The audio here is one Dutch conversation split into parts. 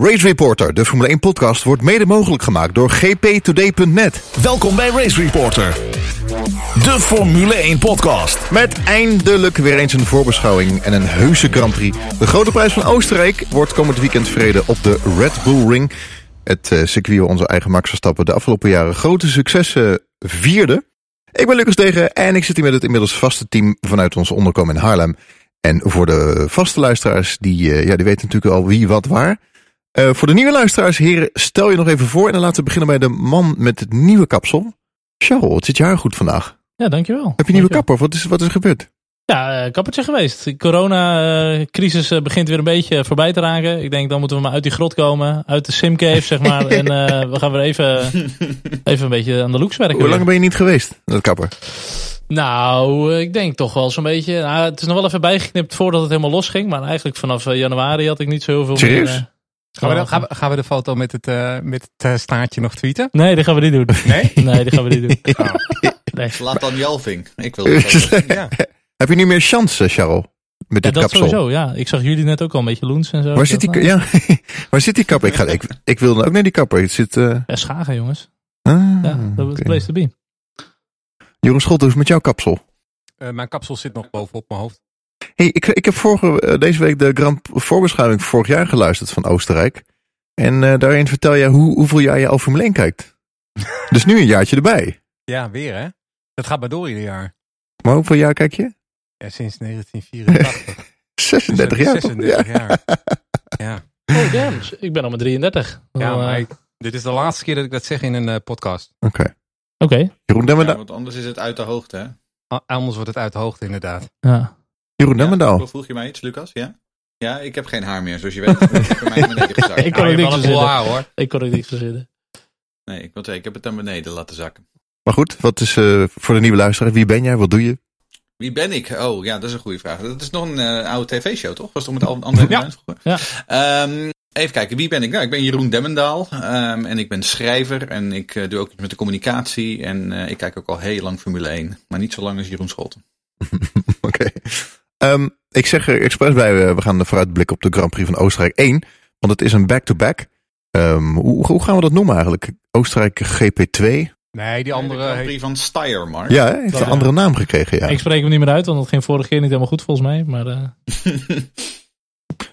Race Reporter, de Formule 1 podcast, wordt mede mogelijk gemaakt door gptoday.net. Welkom bij Race Reporter, de Formule 1 podcast. Met eindelijk weer eens een voorbeschouwing en een heuse Grand Prix. De grote prijs van Oostenrijk wordt komend weekend verreden op de Red Bull Ring. Het uh, circuit waar onze eigen Max Verstappen de afgelopen jaren grote successen vierde. Ik ben Lucas Degen en ik zit hier met het inmiddels vaste team vanuit ons onderkomen in Haarlem. En voor de vaste luisteraars, die, uh, ja, die weten natuurlijk al wie, wat, waar. Uh, voor de nieuwe luisteraars, heren, stel je nog even voor. En dan laten we beginnen bij de man met het nieuwe kapsel. Charles, het zit je haar goed vandaag. Ja, dankjewel. Heb je nieuwe kapper? Wat is, wat is er gebeurd? Ja, uh, kappertje geweest. De corona-crisis uh, begint weer een beetje voorbij te raken. Ik denk, dan moeten we maar uit die grot komen. Uit de simcave, zeg maar. en we gaan weer even, even een beetje aan de looks werken. Hoe lang ben je niet geweest, dat kapper? Nou, ik denk toch wel zo'n beetje. Nou, het is nog wel even bijgeknipt voordat het helemaal losging. Maar eigenlijk vanaf januari had ik niet zo heel veel Serieus? meer... Gaan we, de, gaan, we, gaan we de foto met het, uh, met het uh, staartje nog tweeten? Nee, dat gaan we niet doen. Nee? Nee, dat gaan we niet doen. Oh. Nee. Laat dan Jelving. Ik wil het ja. Heb je nu meer chance, Charles? Met dit ja, dat kapsel? sowieso, ja. Ik zag jullie net ook al een beetje loens en zo. Waar zit die, ja, waar zit die kapper? Ik, ga, ik, ik wil ook naar die kapper. Het zit... Uh... Ja, Schagen, jongens. Ah, ja, dat was okay. place to be. Jeroen Scholt, hoe is het met jouw kapsel? Uh, mijn kapsel zit nog bovenop mijn hoofd. Hey, ik, ik heb vorige, uh, deze week de Grand voorbeschouwing vorig jaar geluisterd van Oostenrijk. En uh, daarin vertel jij hoe, hoeveel jaar je al Formule 1 kijkt. dus nu een jaartje erbij. Ja, weer hè? Dat gaat maar door ieder jaar. Maar hoeveel jaar kijk je? Ja, sinds 1984. 36 jaar. 36 ja. jaar. ja. Oh damn, ik ben al met 33. Ja, maar ik, dit is de laatste keer dat ik dat zeg in een uh, podcast. Oké. Okay. Oké. Okay. Jeroen Demmendaal. Ja, want anders is het uit de hoogte hè? Anders wordt het uit de hoogte inderdaad. Ja. Jeroen Demmendaal. Ja, vroeg je mij iets, Lucas? Ja? Ja, ik heb geen haar meer, zoals je weet. ik kon ja, ook niks verzinnen. Haar, hoor. Ik kon ook niks verzinnen. Nee, ik wil ik heb het naar beneden laten zakken. Maar goed, wat is uh, voor de nieuwe luisteraar? Wie ben jij? Wat doe je? Wie ben ik? Oh, ja, dat is een goede vraag. Dat is nog een uh, oude tv-show, toch? Was toch met André ja. ja. Um, even kijken, wie ben ik? Nou, ik ben Jeroen Demmendaal. Um, en ik ben schrijver. En ik uh, doe ook iets met de communicatie. En uh, ik kijk ook al heel lang Formule 1. Maar niet zo lang als Jeroen Scholten. Oké. Okay. Um, ik zeg er expres bij, we gaan vooruitblikken op de Grand Prix van Oostenrijk 1. Want het is een back-to-back. -back. hoe, hoe gaan we dat noemen eigenlijk? Oostenrijk GP2? Nee, die andere... De Grand Prix van Steiermark. Ja, heeft een andere naam gekregen, ja. Ik spreek hem niet meer uit, want dat ging vorige keer niet helemaal goed volgens mij. Maar, uh...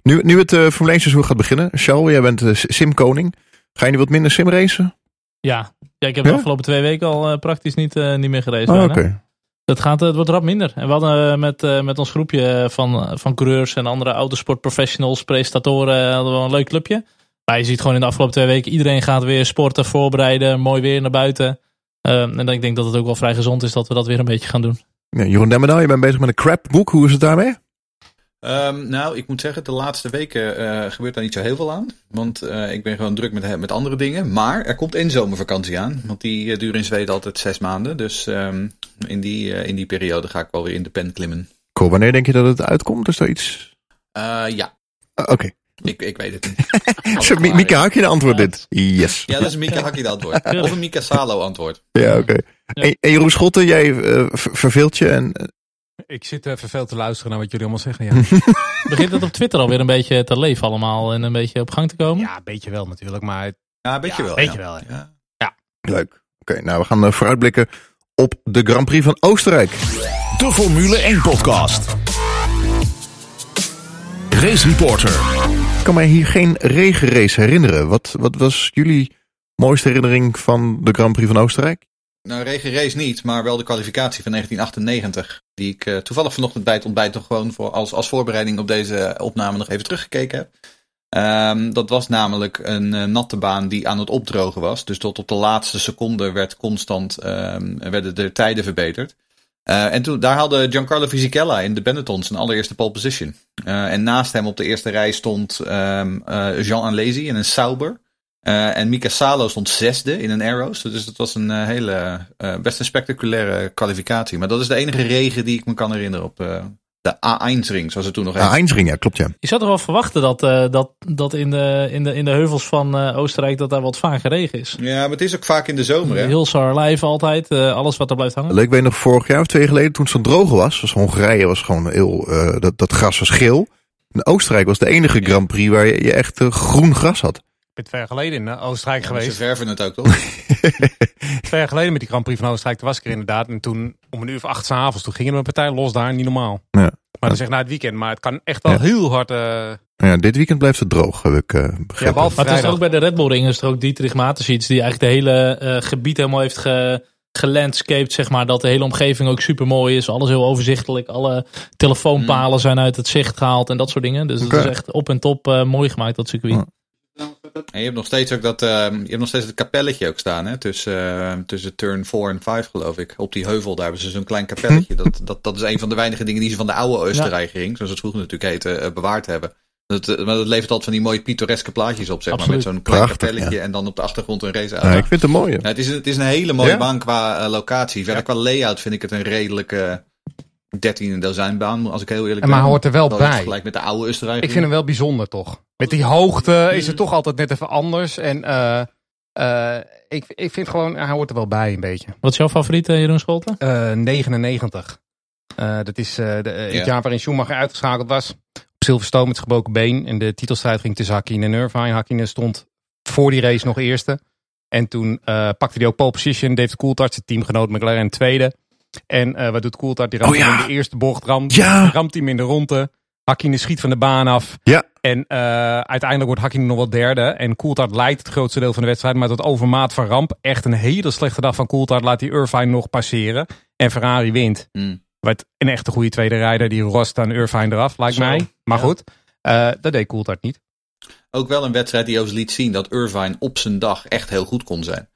nu, nu het uh, Formule 1 seizoen gaat beginnen, Charles, jij bent uh, simkoning. Ga je nu wat minder simracen? Ja. ja, ik heb ja? de afgelopen twee weken al uh, praktisch niet, uh, niet meer gereden. Oh, oké. Okay. Dat gaat, het wordt rap minder. En we hadden met, uh, met ons groepje van, van coureurs en andere autosportprofessionals, presentatoren, hadden we een leuk clubje. Maar je ziet gewoon in de afgelopen twee weken, iedereen gaat weer sporten, voorbereiden, mooi weer naar buiten. Uh, en dan, ik denk dat het ook wel vrij gezond is dat we dat weer een beetje gaan doen. Ja, Jeroen Demmendaal, je bent bezig met een crapboek. Hoe is het daarmee? Um, nou, ik moet zeggen, de laatste weken uh, gebeurt daar niet zo heel veel aan. Want uh, ik ben gewoon druk met, met andere dingen. Maar er komt één zomervakantie aan. Want die uh, duurt in Zweden altijd zes maanden. Dus um, in, die, in die periode ga ik wel weer in de pen klimmen. Cool, wanneer denk je dat het uitkomt? Is daar iets? ja. Oké. Okay. Ik, ik weet het niet. Zo, Mika Hakje de antwoord dit? Yes. Ja, dat is een Mika Hakje de antwoord. Of een Mika Salo antwoord. Ja, oké. Okay. Ja. En, en Jeroen Schotten, jij uh, verveelt je en... Ik zit uh, verveeld te luisteren naar wat jullie allemaal zeggen, ja. Begint het op Twitter alweer een beetje te leven allemaal en een beetje op gang te komen? Ja, een beetje wel natuurlijk, maar... Ja, een beetje ja, wel. Beetje ja. wel, ja. ja. Leuk. Oké, okay, nou we gaan uh, vooruitblikken op de Grand Prix van Oostenrijk. De Formule 1 podcast. Race Reporter. Ik kan mij hier geen regenrace herinneren. Wat, wat was jullie mooiste herinnering van de Grand Prix van Oostenrijk? Nou, regenrace niet, maar wel de kwalificatie van 1998. Die ik uh, toevallig vanochtend bij het ontbijt nog gewoon voor, als, als voorbereiding op deze opname nog even teruggekeken heb. Um, dat was namelijk een uh, natte baan die aan het opdrogen was. Dus tot op de laatste seconde werd constant, um, werden de tijden verbeterd. Uh, en toen, daar haalde Giancarlo Fisichella in de Benetton zijn allereerste pole position. En naast hem op de eerste rij stond uh, Jean Alesi in een Sauber. Uh, en Mika Salo stond zesde in een Arrows. Dus dat was een uh, hele, uh, best een spectaculaire kwalificatie. Maar dat is de enige regen die ik me kan herinneren op de A1-ring, zoals het toen nog heette. A1-ring, ja, klopt ja. Je zou toch wel verwachten dat, dat, dat in, de, in, de, in de heuvels van Oostenrijk dat daar wat vaker regen is. Ja, maar het is ook vaak in de zomer. Hè? Heel Sar Live altijd, alles wat er blijft hangen. Leuk, weet nog vorig jaar of twee geleden toen het zo droog was. Dus Hongarije was gewoon heel, dat, dat gras was geel. En Oostenrijk was de enige Grand Prix waar je, je echt eh, groen gras had. Ik ben twee jaar geleden in eh, Oostenrijk Ze geweest. verven het ook, toch? Twee jaar geleden met die Grand Prix van Oostenrijk. Toen was ik er inderdaad. En toen om een uur of acht s'avonds. Toen ging er een partij los daar. Niet normaal. Ja. Maar dat is echt na het weekend. Maar het kan echt wel Ja. heel hard... eh, Nou ja, dit weekend blijft het droog, heb ik eh, begrepen. Ja, Maar het is ook bij de Red Bull Ring is er ook Dietrich Mateschitz die eigenlijk de hele eh, gebied helemaal heeft ge, gelandscaped, zeg maar. Dat de hele omgeving ook super mooi is. Alles heel overzichtelijk. Alle telefoonpalen zijn uit het zicht gehaald en dat soort dingen. Dus het is echt op en top eh, mooi gemaakt, dat circuit. Ja. En je hebt nog steeds ook dat, eh, je hebt nog steeds het kapelletje ook staan, hè? Tussen, eh, tussen turn 4 en 5, geloof ik. Op die heuvel, daar hebben ze zo'n klein kapelletje. Dat, dat, dat is een van de weinige dingen die ze van de oude Oostenrijkering, zoals het vroeger natuurlijk heette, eh, bewaard hebben. Dat, maar dat levert altijd van die mooie pittoreske plaatjes op, zeg maar. Met zo'n klein Prachtig, kapelletje en dan op de achtergrond een race Ja, ik vind het mooi. Ja, het, is, een- het is een hele mooie Ja? baan qua locatie. Verder qua layout vind ik het een redelijke 13 dozijnbaan, als ik heel eerlijk En maar ben. hoort er wel bij. Gelijk met de oude Oostenrijk. Ik vind hem wel bijzonder toch. Met die hoogte is het toch altijd net even anders. En eh, eh, ik, ik vind gewoon, hij hoort er wel bij een beetje. Wat is jouw favoriet, Jeroen Scholten? Eh, 99. Eh, dat is eh, de, Ja. het jaar waarin Schumacher uitgeschakeld was. Op Silverstone met gebroken been. En de titelstrijd ging tussen Hakkinen en Irvine. Hakkinen stond voor die race nog eerste. En toen eh, pakte hij ook pole position. David Coulthard, zijn teamgenoot McLaren, tweede. En eh, wat doet Coulthard? Die ramt Oh ja. in de eerste bocht. Ramt, Ja. ramt hij hem in de ronde. Hakkinen schiet van de baan af. Ja. En eh, uiteindelijk wordt Hakkinen nog wel derde. En Coulthard leidt het grootste deel van de wedstrijd. Maar tot overmaat van ramp. Echt een hele slechte dag van Coulthard. Laat hij Irvine nog passeren. En Ferrari wint. Hmm. Wat een echte goede tweede rijder. Die rost aan Irvine eraf, lijkt Zo, mij. Maar ja. goed, eh, dat deed Coulthard niet. Ook wel een wedstrijd die ons liet zien dat Irvine op zijn dag echt heel goed kon zijn.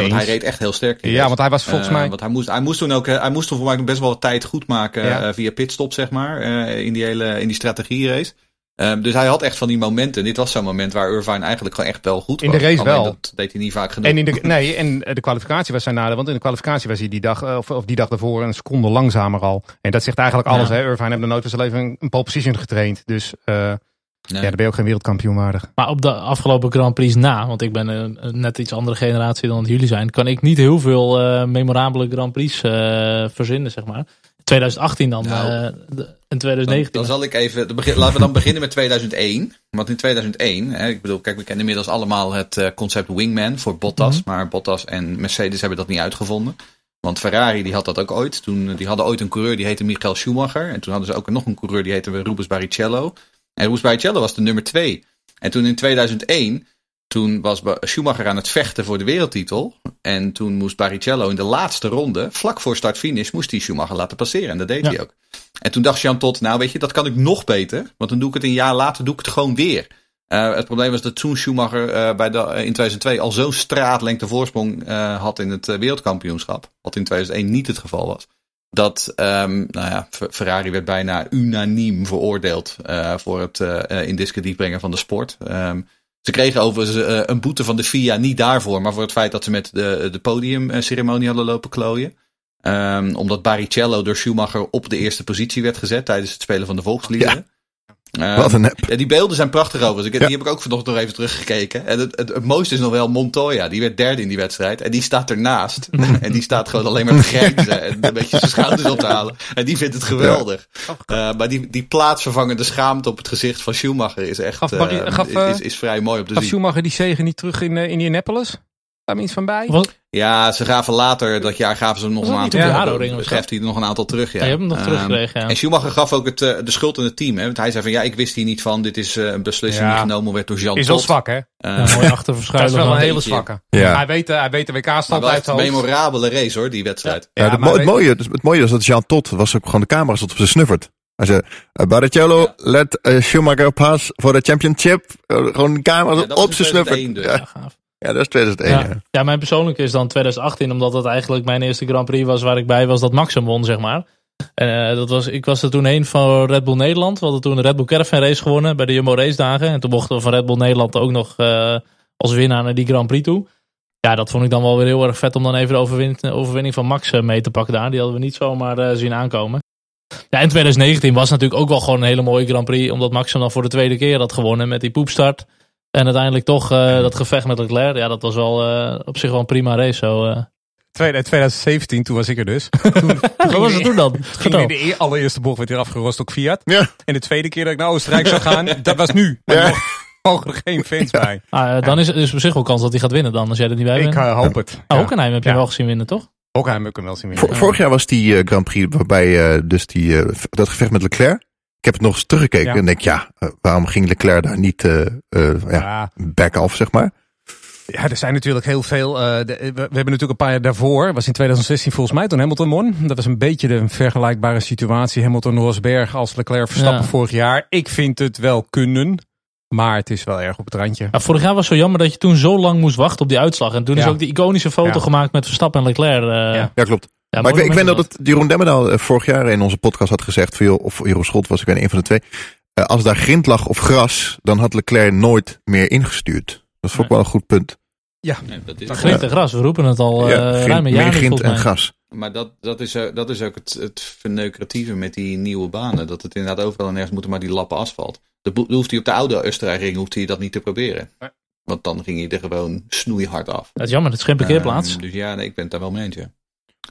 Want hij reed echt heel sterk. Ja, want hij was volgens Eh, mij... Want hij moest, hij moest toen ook, eh, hij moest toen voor mij best wel wat tijd goed maken Ja. eh, via pitstop, zeg maar. in die hele, in die strategierace. Ehm, dus hij had echt van die momenten. Dit was zo'n moment waar Irvine eigenlijk gewoon echt wel goed In was. de race wel. Dat deed hij niet vaak genoeg. En, in de, nee, en de kwalificatie was zijn nadeel. Want in de kwalificatie was hij die dag, of, of die dag daarvoor een seconde langzamer al. En dat zegt eigenlijk alles. Ja. Hè? Irvine heeft nog nooit van zijn leven een, een pole position getraind. Dus Nee. ja, dan ben je ook geen wereldkampioen waardig. Maar op de afgelopen Grand Prix na, want ik ben een, een net iets andere generatie dan dat jullie zijn, kan ik niet heel veel eh, memorabele Grand Prix eh, verzinnen, zeg maar. 2018 dan Nou, eh, de- en Dan, 2019. dan zal ik even. begin- laten we dan beginnen met 2001. Want in 2001, hè, ik bedoel, kijk, we kennen inmiddels allemaal het eh, concept Wingman voor Bottas. Mhm. Maar Bottas en Mercedes hebben dat niet uitgevonden. Want Ferrari die had dat ook ooit. Toen, die hadden ooit een coureur die heette Michael Schumacher. En toen hadden ze ook nog een coureur die heette Rubens Barrichello. En Rubens Barrichello was de nummer twee. En toen in 2001, toen was Schumacher aan het vechten voor de wereldtitel. En toen moest Barrichello in de laatste ronde, vlak voor start-finish, moest hij Schumacher laten passeren. En dat deed Ja. hij ook. En toen dacht Jean Tot, nou weet je, dat kan ik nog beter. Want dan doe ik het een jaar later, doe ik het gewoon weer. Eh, het probleem was dat toen Schumacher eh, bij de, eh, in 2002 al zo'n straatlengte voorsprong had in het wereldkampioenschap. Wat in 2001 niet het geval was. Dat ehm, nou ja, Ferrari werd bijna unaniem veroordeeld eh, voor het eh, in discrediet brengen van de sport. Ehm, ze kregen overigens eh, een boete van de FIA, niet daarvoor, maar voor het feit dat ze met de, de podiumceremonie hadden lopen klooien. Ehm, omdat Barrichello door Schumacher op de eerste positie werd gezet tijdens het spelen van de volksliederen. Ehm, Wat een nep. ja, die beelden zijn prachtig overigens. Ik, Ja. Die heb ik ook vanochtend nog even teruggekeken. En het, het, het mooiste is nog wel Montoya. Die werd derde in die wedstrijd. En die staat ernaast. en die staat gewoon alleen maar te grijnzen. En een beetje zijn schouders op te halen. En die vindt het geweldig. Eh, maar die, die plaatsvervangende schaamte op het gezicht van Schumacher is echt Gaf Barry- eh, gaf, is, is vrij mooi om te Gaf zien. Schumacher die zegen niet terug in eh, Indianapolis? Daar iets van bij? Wat? Ja, ze gaven later dat jaar gaven ze hem nog een dat aantal. Ja? Geeft hij er nog een aantal terug. Ja, Ja, je hebt hem nog Ehm, teruggekregen, ja. En Schumacher gaf ook het, eh, de schuld aan het team. Hè? Want hij zei van ja, ik wist hier niet van. Dit is eh, een beslissing Ja. die genomen werd door Jean Is wel zwak, hè? Ja, mooi Dat achterverschuilen. is wel een hele zwakke. Ja. Hij weet, hij weet de WK-stand uit een memorabele race hoor, die wedstrijd. Ja, het, mo- mooie, dus het mooie is dat Jean Tot was ook gewoon de camera stond op zijn snuffert. Hij zei, uh, Barrichello, Ja. let Schumacher pass voor de championship. Gewoon de camera dat op zijn snuffert. 2001 dus. Ja, Ja, gaaf. Ja, dat is 2001. Ja. Ja. Ja, mijn persoonlijke is dan 2018, omdat dat eigenlijk mijn eerste Grand Prix was waar ik bij was dat Max hem won, zeg maar. En eh, dat was, ik was er toen heen van Red Bull Nederland. We hadden toen de Red Bull Caravan Race gewonnen bij de Jumbo Race dagen. En toen mochten we van Red Bull Nederland ook nog eh, als winnaar naar die Grand Prix toe. Ja, dat vond ik dan wel weer heel erg vet om dan even de overwin- overwinning van Max eh, mee te pakken daar. Die hadden we niet zomaar eh, zien aankomen. Ja, en 2019 was natuurlijk ook wel gewoon een hele mooie Grand Prix. Omdat Max hem dan voor de tweede keer had gewonnen met die poepstart. En uiteindelijk toch eh, dat gevecht met Leclerc. Ja, dat was wel eh, op zich wel een prima race. Zo, eh. tweede- 2017, toen was ik er dus. Toen, Wat was het toen dan? ging Vertel. in de allereerste bocht werd hier afgerost op Fiat. Ja. En de tweede keer dat ik naar Oostenrijk zou gaan, dat was nu. Ja. mogen er geen fans bij. Ah, eh, dan is er dus op zich wel kans dat hij gaat winnen dan, als jij er niet bij bent. Ik eh, hoop het. Ja. Hockenheim heb je Ja. wel gezien winnen, toch? Hockenheim heb ik hem wel zien winnen. Vor- vorig jaar was die eh, Grand Prix waarbij eh, dus die, eh, dat gevecht met Leclerc. Ik heb het nog eens teruggekeken Ja. en denk ja, eh, waarom ging Leclerc daar niet eh eh, ja, Ja. back off, zeg maar. Ja, er zijn natuurlijk heel veel. eh, de- we, we hebben natuurlijk een paar jaar daarvoor, was in 2016 volgens mij, toen Hamilton won. Dat was een beetje de vergelijkbare situatie. Hamilton Rosberg als Leclerc Verstappen Ja. vorig jaar. Ik vind het wel kunnen, maar het is wel erg op het randje. Ja, vorig jaar was het zo jammer dat je toen zo lang moest wachten op die uitslag. En toen is ook die iconische foto Ja. gemaakt met Verstappen en Leclerc. eh, Ja. Ja, klopt. Ja, maar ik, ik weet dat het Jeroen Demmerdaal eh, vorig jaar in onze podcast had gezegd, van, of Jeroen Schot was, ik weet niet, een van de twee. eh, als daar grind lag of gras, dan had Leclerc nooit meer ingestuurd. Dat vond ik wel een goed punt. Nee, dat is. Grind en gras, we roepen het al eh Ja, grind- ruim een jaar meer grind en gras. Maar dat, dat, is, eh, dat is ook het, het verneukeratieve met die nieuwe banen. Dat het inderdaad overal en ergens moeten maar die lappen asfalt. Dan bo- hoeft hij op de oude Oostenrijkring hoeft hij dat niet te proberen. Want dan ging hij er gewoon snoeihard af. Dat is jammer, het is geen parkeerplaats. Ehm, dus ja, nee, ik ben het daar wel mee eens. ja.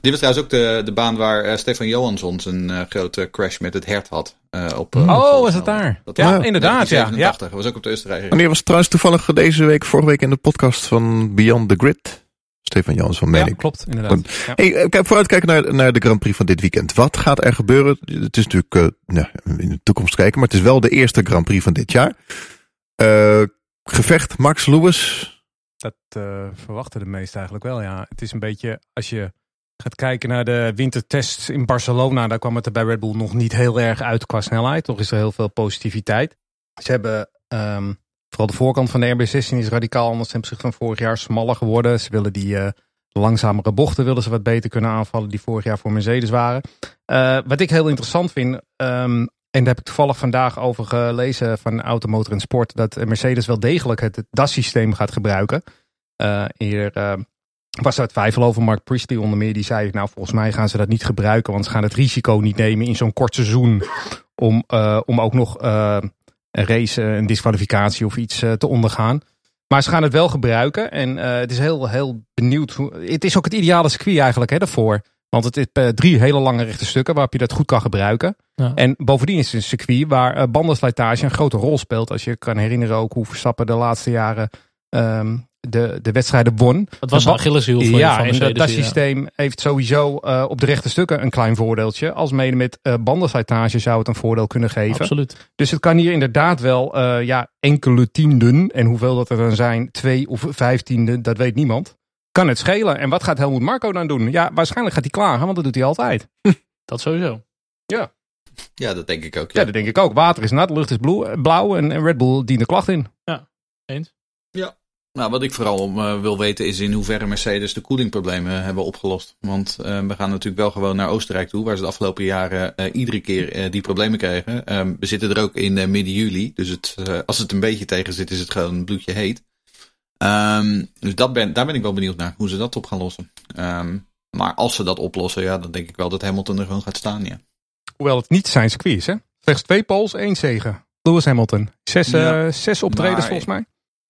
Dit was trouwens ook de, de baan waar eh, Stefan Johansson zijn eh, grote crash met het hert had. eh, op, Oh, was het daar? Dat ja, was inderdaad. Ja, ja. 1987. Dat was ook op de Oostenrijkring. Wanneer was trouwens toevallig deze week, vorige week in de podcast van Beyond the Grid? Stefan Jansson, meen Ja, klopt, inderdaad. Ja. Hey, kijk, vooruitkijken naar, naar de Grand Prix van dit weekend. Wat gaat er gebeuren? Het is natuurlijk eh, nou, in de toekomst kijken, maar het is wel de eerste Grand Prix van dit jaar. Eh, gevecht Max Lewis. Dat eh, verwachten de meesten eigenlijk wel, ja. Het is een beetje, als je gaat kijken naar de wintertests in Barcelona, daar kwam het er bij Red Bull nog niet heel erg uit qua snelheid. Toch is er heel veel positiviteit. Ze hebben, ehm, vooral de voorkant van de RB16 is radicaal anders ten opzichte van vorig jaar, smaller geworden. Ze willen die eh, langzamere bochten willen ze wat beter kunnen aanvallen die vorig jaar voor Mercedes waren. Eh, wat ik heel interessant vind, ehm, en daar heb ik toevallig vandaag over gelezen van Automotor en Sport, dat Mercedes wel degelijk het DAS-systeem gaat gebruiken. Eh, hier eh, was er twijfel over. Mark Priestley onder meer, die zei, nou volgens mij gaan ze dat niet gebruiken, want ze gaan het risico niet nemen in zo'n kort seizoen om, eh, om ook nog eh, een race, eh, een disqualificatie of iets te ondergaan. Maar ze gaan het wel gebruiken en het is heel, heel benieuwd. Hoe, het is ook het ideale circuit eigenlijk hè, daarvoor. Want het is drie hele lange rechte stukken waarop je dat goed kan gebruiken. Ja. En bovendien is het een circuit waar bandenslijtage een grote rol speelt. Als je kan herinneren ook hoe Verstappen de laatste jaren ehm, de, de wedstrijden won. Het was een Achilleshiel van, ja, van en dat, dat ja. systeem heeft sowieso eh, op de rechte stukken een klein voordeeltje. Als mede met eh bandenslijtage zou het een voordeel kunnen geven. Absoluut. Dus het kan hier inderdaad wel eh, ja, enkele tienden. En hoeveel dat er dan zijn, twee of vijftienden, dat weet niemand. Kan het schelen. En wat gaat Helmoet Marco dan doen? Ja, waarschijnlijk gaat hij klagen, want dat doet hij altijd. Dat sowieso. Ja, dat denk ik ook. Ja, Ja. dat denk ik ook. Water is nat, lucht is blauw, blauw en, en Red Bull dient de klacht in. Eens? Nou, wat ik vooral eh, wil weten is in hoeverre Mercedes de koelingproblemen hebben opgelost. Want eh, we gaan natuurlijk wel gewoon naar Oostenrijk toe, waar ze de afgelopen jaren eh, iedere keer eh, die problemen kregen. Ehm, we zitten er ook in eh, midden juli, dus het, eh, als het een beetje tegen zit, is het gewoon een bloedje heet. Ehm, dus dat ben, daar ben ik wel benieuwd naar, hoe ze dat op gaan lossen. Ehm, maar als ze dat oplossen, ja, dan denk ik wel dat Hamilton er gewoon gaat staan, ja. Hoewel het niet zijn circuit is, hè? Slechts twee poles, één zegen. Lewis Hamilton. Zes, eh, Ja. zes optredens Maar- volgens mij.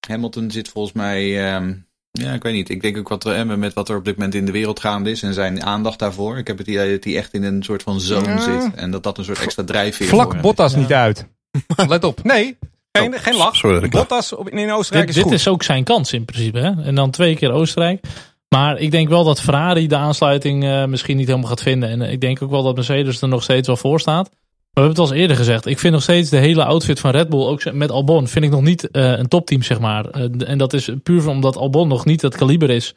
Hamilton zit volgens mij, ehm, ja, ik weet niet. Ik denk ook wat er, eh, met wat er op dit moment in de wereld gaande is en zijn aandacht daarvoor. Ik heb het idee dat hij echt in een soort van zone Ja. zit en dat dat een soort extra drijfveer voor Vlak is. Bottas Ja. niet uit. Let op. Nee, geen, Oh, geen lach. sorry. Bottas op, in Oostenrijk Dit, is dit goed. is ook zijn kans in principe. Hè? En dan twee keer Oostenrijk. Maar ik denk wel dat Ferrari de aansluiting eh, misschien niet helemaal gaat vinden. En ik denk ook wel dat Mercedes er nog steeds wel voor staat. We hebben het al eerder gezegd. Ik vind nog steeds de hele outfit van Red Bull, ook met Albon, vind ik nog niet eh, een topteam, zeg maar. Eh, en dat is puur omdat Albon nog niet het kaliber is.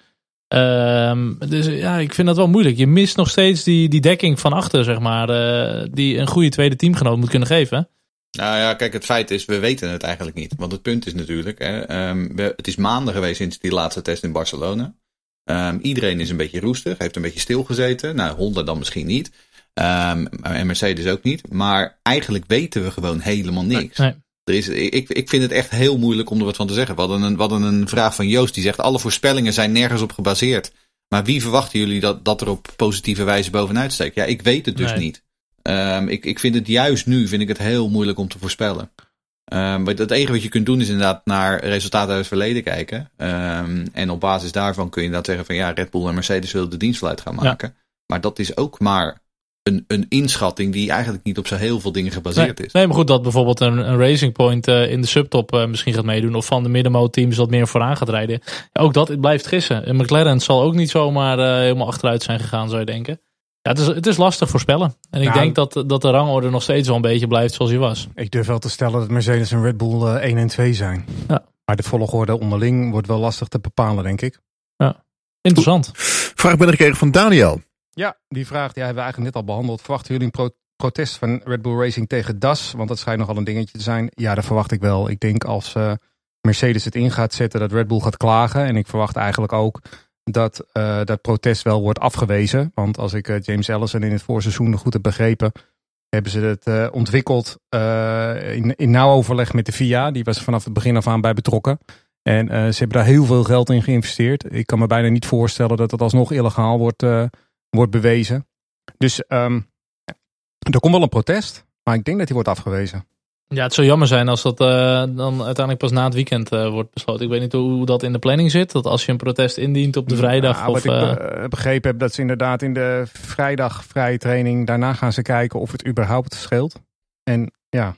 Ehm, dus ja, ik vind dat wel moeilijk. Je mist nog steeds die, die dekking van achter, zeg maar. eh, die een goede tweede teamgenoot moet kunnen geven. Nou ja, kijk, het feit is, we weten het eigenlijk niet. Want het punt is natuurlijk, hè, ehm, we, het is maanden geweest sinds die laatste test in Barcelona. Ehm, iedereen is een beetje roestig, heeft een beetje stilgezeten. Nou, Honda dan misschien niet. Ehm, en Mercedes ook niet. Maar eigenlijk weten we gewoon helemaal niks. Nee. Er is, ik, ik vind het echt heel moeilijk om er wat van te zeggen. We hadden, een, we hadden een vraag van Joost die zegt: alle voorspellingen zijn nergens op gebaseerd. Maar wie verwachten jullie dat, dat er op positieve wijze bovenuit steekt? Ja, ik weet het dus Nee. niet. Ehm, ik, ik vind het juist nu vind ik het heel moeilijk om te voorspellen. Um, maar het enige wat je kunt doen is inderdaad naar resultaten uit het verleden kijken. Um, en op basis daarvan kun je inderdaad zeggen van ja, Red Bull en Mercedes willen de dienstfluit gaan maken. Ja. Maar dat is ook maar een, een inschatting die eigenlijk niet op zo heel veel dingen gebaseerd nee, is. Nee, maar goed, dat bijvoorbeeld een, een Racing Point uh, in de subtop uh, misschien gaat meedoen. Of van de middenmoot teams wat meer vooraan gaat rijden. Ja, ook dat het blijft gissen. En McLaren zal ook niet zomaar uh, helemaal achteruit zijn gegaan, zou je denken. Ja, het is, het is lastig voorspellen. En ik Nou, denk dat, dat de rangorde nog steeds wel een beetje blijft zoals hij was. Ik durf wel te stellen dat Mercedes en Red Bull eh 1 en 2 zijn. Ja. Maar de volgorde onderling wordt wel lastig te bepalen, denk ik. Interessant. Vraag binnengekregen van Daniel. Ja, die vraag die hebben we eigenlijk net al behandeld. Verwachten jullie een pro- protest van Red Bull Racing tegen DAS? Want dat schijnt nogal een dingetje te zijn. Ja, dat verwacht ik wel. Ik denk als eh, Mercedes het in gaat zetten dat Red Bull gaat klagen. En ik verwacht eigenlijk ook dat eh, dat protest wel wordt afgewezen. Want als ik eh, James Ellison in het voorseizoen goed heb begrepen, hebben ze het ontwikkeld in, in nauw overleg met de FIA. Die was vanaf het begin af aan bij betrokken. En ze hebben daar heel veel geld in geïnvesteerd. Ik kan me bijna niet voorstellen dat het alsnog illegaal wordt, wordt bewezen. Dus ehm, er komt wel een protest, maar ik denk dat die wordt afgewezen. Ja, het zou jammer zijn als dat eh, dan uiteindelijk pas na het weekend eh, wordt besloten. Ik weet niet hoe dat in de planning zit. Dat als je een protest indient op de vrijdag. Nou, of, wat ik eh, be- begrepen heb, dat ze inderdaad in de vrijdag vrije training, daarna gaan ze kijken of het überhaupt scheelt. En ja,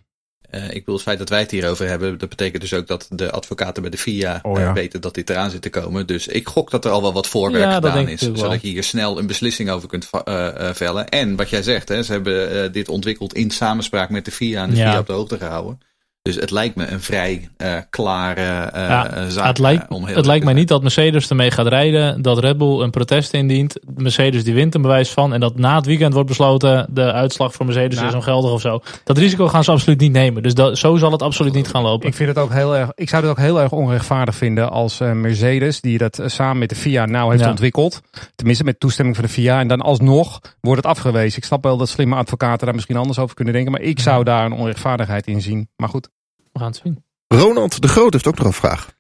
Uh, ik bedoel, het feit dat wij het hierover hebben, dat betekent dus ook dat de advocaten bij de FIA Oh, eh, weten dat dit eraan zit te komen. Dus ik gok dat er al wel wat voorwerk Ja, gedaan is, zodat je hier snel een beslissing over kunt eh, eh, vellen. En wat jij zegt, hè, ze hebben eh, dit ontwikkeld in samenspraak met de FIA en de Ja. FIA op de hoogte gehouden. Dus het lijkt me een vrij eh, klare eh, Ja, eh, zaak. het lijkt, om heel het lijkt mij niet dat Mercedes ermee gaat rijden. Dat Red Bull een protest indient. Mercedes die wint een bewijs van. En dat na het weekend wordt besloten. De uitslag voor Mercedes Nou. is ongeldig of zo. Dat risico gaan ze absoluut niet nemen. Dus dat, zo zal het absoluut niet gaan lopen. ik, vind het ook heel erg, ik zou het ook heel erg onrechtvaardig vinden als eh, Mercedes, die dat samen met de FIA nou heeft Ja. ontwikkeld, tenminste met toestemming van de FIA, en dan alsnog wordt het afgewezen. Ik snap wel dat slimme advocaten daar misschien anders over kunnen denken, maar ik zou daar een onrechtvaardigheid in zien. Maar goed, We gaan het zien. Ronald de Groot heeft ook nog een vraag.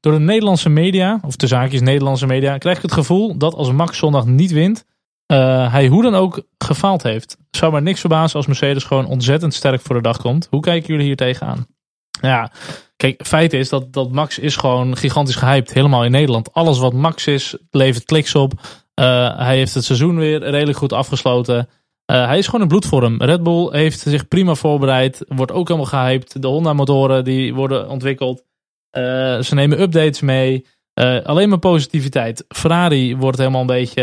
Door de Nederlandse media, of de zaakjes Nederlandse media, krijg ik het gevoel dat als Max zondag niet wint, eh, hij hoe dan ook gefaald heeft. Zou maar niks verbazen als Mercedes gewoon ontzettend sterk voor de dag komt. Hoe kijken jullie hier tegenaan? Ja, kijk, feit is dat, dat Max is gewoon gigantisch gehyped, helemaal in Nederland. Alles wat Max is, levert kliks op. Eh, hij heeft het seizoen weer redelijk goed afgesloten. Eh, hij is gewoon in bloedvorm. Red Bull heeft zich prima voorbereid, wordt ook helemaal gehyped. De Honda motoren die worden ontwikkeld. Eh, ze nemen updates mee. Eh, alleen maar positiviteit. Ferrari wordt helemaal een beetje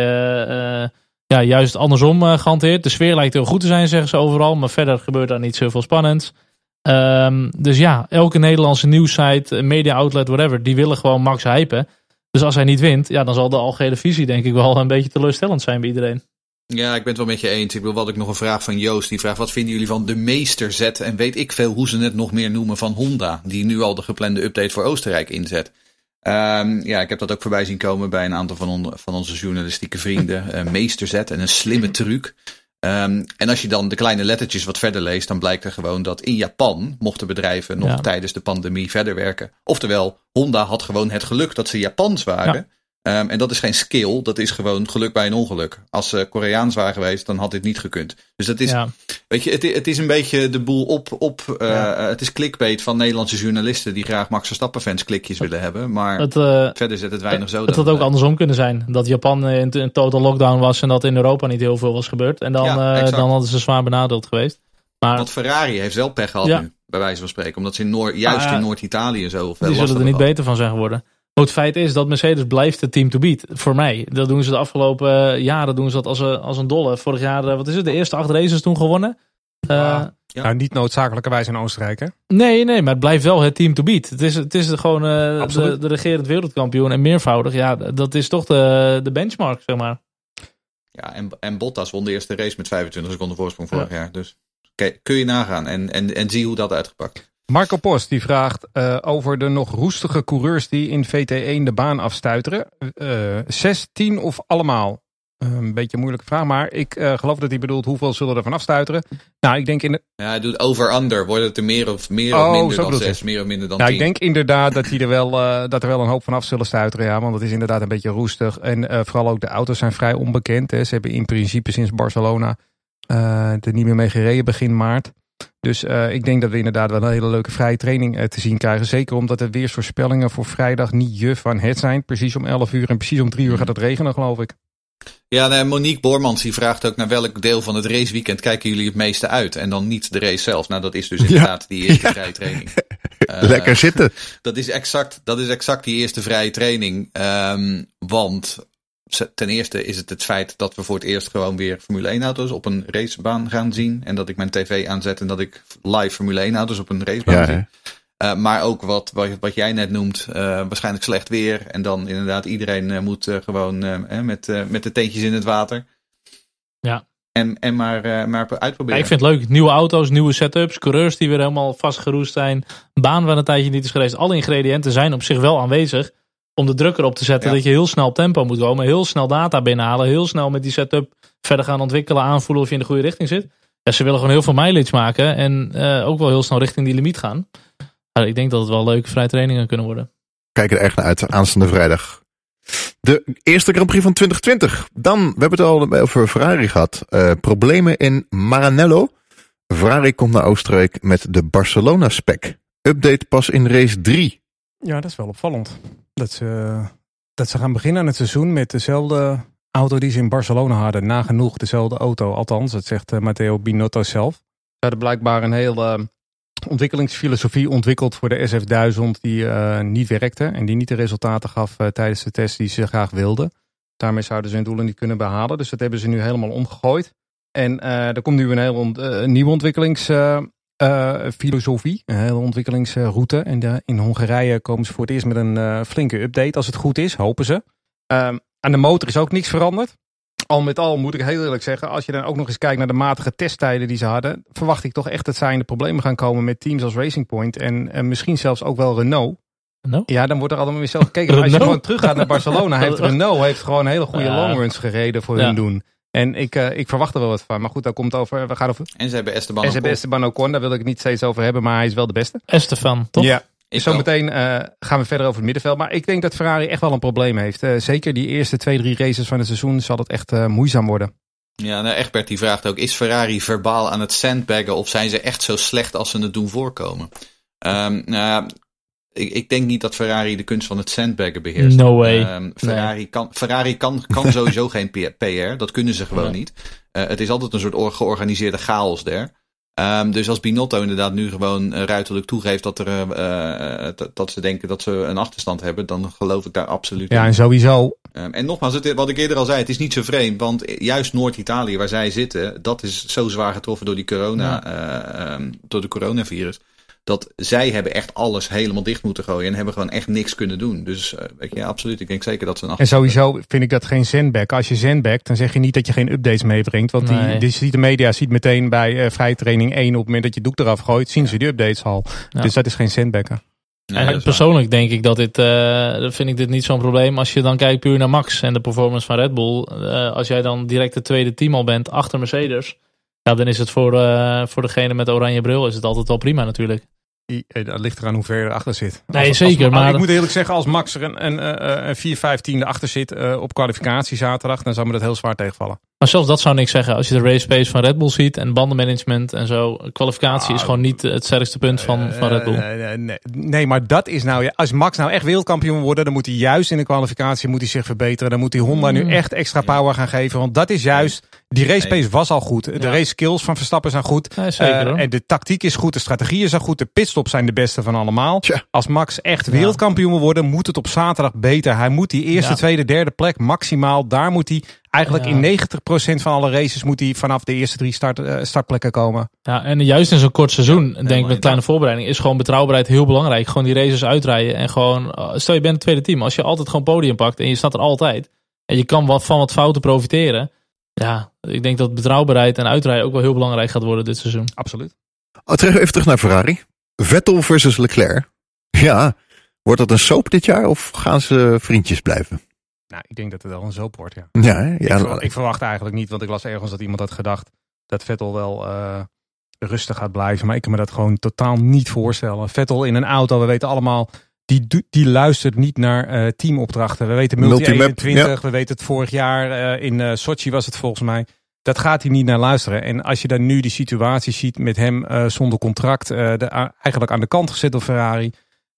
ja, juist andersom eh, gehanteerd. De sfeer lijkt heel goed te zijn, zeggen ze overal. Maar verder gebeurt daar niet zoveel spannends. Ehm, dus ja, elke Nederlandse nieuwssite, media outlet, whatever, die willen gewoon Max hypen. Dus als hij niet wint, ja, dan zal de algehele visie denk ik wel een beetje teleurstellend zijn bij iedereen. Ja, ik ben het wel met je eens. Ik wil wat ik nog een vraag van Joost. Die vraagt: wat vinden jullie van de meesterzet? En weet ik veel hoe ze het nog meer noemen van Honda, die nu al de geplande update voor Oostenrijk inzet. Ehm, ja, ik heb dat ook voorbij zien komen bij een aantal van, on- van onze journalistieke vrienden. Eh, meesterzet en een slimme truc. Ehm, en als je dan de kleine lettertjes wat verder leest, dan blijkt er gewoon dat in Japan mochten bedrijven nog Ja. tijdens de pandemie verder werken. Oftewel, Honda had gewoon het geluk dat ze Japans waren. Ja. Ehm, en dat is geen skill, dat is gewoon geluk bij een ongeluk. Als ze Koreaans waren geweest, dan had dit niet gekund. Dus dat is, Ja, weet je, het, het is een beetje de boel op, op eh, Ja. het is clickbait van Nederlandse journalisten die graag Max Verstappen fans klikjes willen hebben. Maar het, eh, verder zet het weinig zo. het had ook andersom kunnen zijn. Dat Japan in, in total lockdown was en dat in Europa niet heel veel was gebeurd. En dan, Ja, eh, dan hadden ze zwaar benadeeld geweest. Maar Want Ferrari heeft wel pech gehad nu, bij wijze van spreken. Omdat ze in juist in Noord-Italië zo veel die zullen er niet beter van zijn geworden. Het feit is dat Mercedes blijft het team to beat. Voor mij. Dat doen ze de afgelopen eh, jaren doen ze dat als een, als een dolle. Vorig jaar, eh, wat is het, de eerste acht races toen gewonnen. Eh, Ja. Ja. nou, niet noodzakelijkerwijs in Oostenrijk hè? nee, nee, maar het blijft wel het team to beat. Het is, het is gewoon eh, de, de regerend wereldkampioen en meervoudig. Ja, dat is toch de, de benchmark, zeg maar. Ja, en, en Bottas won de eerste race met 25 seconden voorsprong vorig jaar. Dus kijk, kun je nagaan en, en, en zie hoe dat uitgepakt. Marco Post die vraagt eh, over de nog roestige coureurs die in VT1 de baan afstuiteren. Eh 6, 10 of allemaal? Een beetje een moeilijke vraag, maar ik eh, geloof dat hij bedoelt hoeveel zullen er van afstuiteren. Nou, ik denk, in de, Ja, hij doet over-under. Wordt het er meer of, meer Oh, of minder zo dan 6, meer of minder dan nou, 10? ik denk inderdaad dat, die er wel, dat er wel een hoop van af zullen stuiteren. Ja, want het is inderdaad een beetje roestig. En vooral ook de auto's zijn vrij onbekend. Hè. Ze hebben in principe sinds Barcelona er niet meer mee gereden begin maart. Dus uh, ik denk dat we inderdaad wel een hele leuke vrije training uh, te zien krijgen. Zeker omdat de weersvoorspellingen voor vrijdag niet juf van het zijn. Precies om 11 uur en precies om 3 uur gaat het regenen, geloof ik. Ja, nee, Monique Boormans die vraagt ook naar welk deel van het raceweekend kijken jullie het meeste uit. En dan niet de race zelf. Nou, dat is dus inderdaad ja. die eerste ja. vrije training. Uh, Lekker zitten. Dat is, exact, dat is exact die eerste vrije training. Um, want ten eerste is het het feit dat we voor het eerst gewoon weer Formule 1 auto's op een racebaan gaan zien. En dat ik mijn tv aanzet en dat ik live Formule 1 auto's op een racebaan ja, zie. Uh, maar ook wat, wat, wat, jij net noemt, uh, waarschijnlijk slecht weer. En dan inderdaad iedereen uh, moet gewoon met, met de teentjes in het water. Ja. En, en maar, maar uitproberen. Ja, ik vind het leuk. Nieuwe auto's, nieuwe setups, coureurs die weer helemaal vastgeroest zijn. Baan waar een tijdje niet is geweest. Alle ingrediënten zijn op zich wel aanwezig om de druk erop te zetten dat je heel snel op tempo moet komen. Heel snel data binnenhalen. Heel snel met die setup verder gaan ontwikkelen. Aanvoelen of je in de goede richting zit. Ja, ze willen gewoon heel veel mileage maken. En uh, ook wel heel snel richting die limiet gaan. Maar ik denk dat het wel leuke vrije trainingen kunnen worden. Kijk er echt naar uit. Aanstaande vrijdag. De eerste Grand Prix van 2020. Dan, we hebben het al over Ferrari gehad. Uh, problemen in Maranello. Ferrari komt naar Oostenrijk met de Barcelona spec. Update pas in race 3. Ja, dat is wel opvallend. Dat ze, dat ze gaan beginnen aan het seizoen met dezelfde auto die ze in Barcelona hadden. Nagenoeg dezelfde auto. Althans, dat zegt uh, Matteo Binotto zelf. Ze hadden blijkbaar een hele uh, ontwikkelingsfilosofie ontwikkeld voor de SF1000 die uh, niet werkte. En die niet de resultaten gaf tijdens de test die ze graag wilden. Daarmee zouden ze hun doelen niet kunnen behalen. Dus dat hebben ze nu helemaal omgegooid. En er komt nu een hele nieuwe ontwikkelings uh, filosofie, een hele ontwikkelingsroute. En de, in Hongarije komen ze voor het eerst met een uh, flinke update. Als het goed is, hopen ze. Uh, aan de motor is ook niks veranderd. Al met al moet ik heel eerlijk zeggen, als je dan ook nog eens kijkt naar de matige testtijden die ze hadden, verwacht ik toch echt dat zij in de problemen gaan komen met teams als Racing Point en, en misschien zelfs ook wel Renault. Renault? Ja, dan wordt er allemaal weer zelf gekeken. als je gewoon teruggaat naar Barcelona, heeft Renault heeft gewoon hele goede longruns gereden voor hun doen. En ik, uh, ik verwacht er wel wat van. Maar goed, daar komt over. We gaan over. En ze hebben Esteban En ze hebben Esteban Ocon. Daar wil ik het niet steeds over hebben. Maar hij is wel de beste. Estefan, toch? Ja. Zometeen uh, gaan we verder over het middenveld. Maar ik denk dat Ferrari echt wel een probleem heeft. Uh, zeker die eerste twee, drie races van het seizoen zal het echt uh, moeizaam worden. Ja, nou Egbert die vraagt ook, is Ferrari verbaal aan het sandbaggen of zijn ze echt zo slecht als ze het doen voorkomen? Um, nou, ik, ik, denk niet dat Ferrari de kunst van het sandbaggen beheerst. No way. Um, Ferrari, nee. kan, Ferrari kan, kan sowieso geen PR. Dat kunnen ze gewoon nee. niet. Uh, het is altijd een soort georganiseerde chaos daar. Um, dus als Binotto inderdaad nu gewoon uh, ruiterlijk toegeeft dat, er, uh, dat ze denken dat ze een achterstand hebben, dan geloof ik daar absoluut ja, in. Ja, en sowieso. Um, en nogmaals, het, wat ik eerder al zei, het is niet zo vreemd, want juist Noord-Italië, waar zij zitten, dat is zo zwaar getroffen door, die corona, ja. um, door de coronavirus dat zij hebben echt alles helemaal dicht moeten gooien. En hebben gewoon echt niks kunnen doen. Dus uh, weet je, ja, absoluut. Ik denk zeker dat ze een En sowieso vind ik dat geen zendback. Als je zendbackt, dan zeg je niet dat je geen updates meebrengt. Want nee. die, die ziet de media ziet meteen bij uh, vrije training 1 op het moment dat je doek eraf gooit, zien ja. ze die updates al. Ja. Dus dat is geen zendbacken. Nee, persoonlijk denk ik dat dit, uh, vind ik dit niet zo'n probleem. Als je dan kijkt puur naar Max en de performance van Red Bull. Uh, als jij dan direct het tweede team al bent achter Mercedes. Ja, dan is het voor, uh, voor degene met de oranje bril is het altijd wel prima natuurlijk. Eh, dat ligt eraan hoe ver je erachter zit. Nee, als, zeker. Als, maar ik moet eerlijk zeggen, als Max er een, een, een 4, 5 tiende achter zit uh, op kwalificatie zaterdag, dan zou me dat heel zwaar tegenvallen. Maar zelfs dat zou niks zeggen. Als je de race pace van Red Bull ziet en bandenmanagement en zo. Kwalificatie ah, is gewoon niet het sterkste punt van, van Red Bull. Nee, nee, maar dat is nou... Ja, als Max nou echt wereldkampioen wordt, dan moet hij juist in de kwalificatie moet hij zich verbeteren. Dan moet hij Honda mm. nu echt extra power gaan geven. Want dat is juist... Die race pace was al goed. De ja. race skills van Verstappen zijn goed. Ja, zeker, en de tactiek is goed. De strategie is goed. De pitstops zijn de beste van allemaal. Tja. Als Max echt wereldkampioen wil worden, moet het op zaterdag beter. Hij moet die eerste, tweede, derde plek maximaal. Daar moet hij Eigenlijk ja. in 90% van alle races moet hij vanaf de eerste drie start, uh, startplekken komen. Ja, en juist in zo'n kort seizoen, ja, denk ik met kleine voorbereiding, is gewoon betrouwbaarheid heel belangrijk. Gewoon die races uitrijden en gewoon, stel je bent het tweede team, als je altijd gewoon podium pakt en je staat er altijd en je kan wat van wat fouten profiteren. Ja, ik denk dat betrouwbaarheid en uitrijden ook wel heel belangrijk gaat worden dit seizoen. Absoluut. Oh, terug, even terug naar Ferrari. Vettel versus Leclerc. Ja, wordt dat een soap dit jaar of gaan ze vriendjes blijven? Nou, ik denk dat het wel een zoop wordt, ja. Ja, ja ik, verwacht, ik, verwacht eigenlijk niet, want ik las ergens dat iemand had gedacht dat Vettel wel uh, rustig gaat blijven. Maar ik kan me dat gewoon totaal niet voorstellen. Vettel in een auto, we weten allemaal, die, die luistert niet naar uh, teamopdrachten. We weten Multi, Multi 21, ja. we weten het vorig jaar uh, in Sochi was het volgens mij. Dat gaat hij niet naar luisteren. En als je dan nu die situatie ziet met hem eh, zonder contract, eh, de, eigenlijk aan de kant gezet door Ferrari.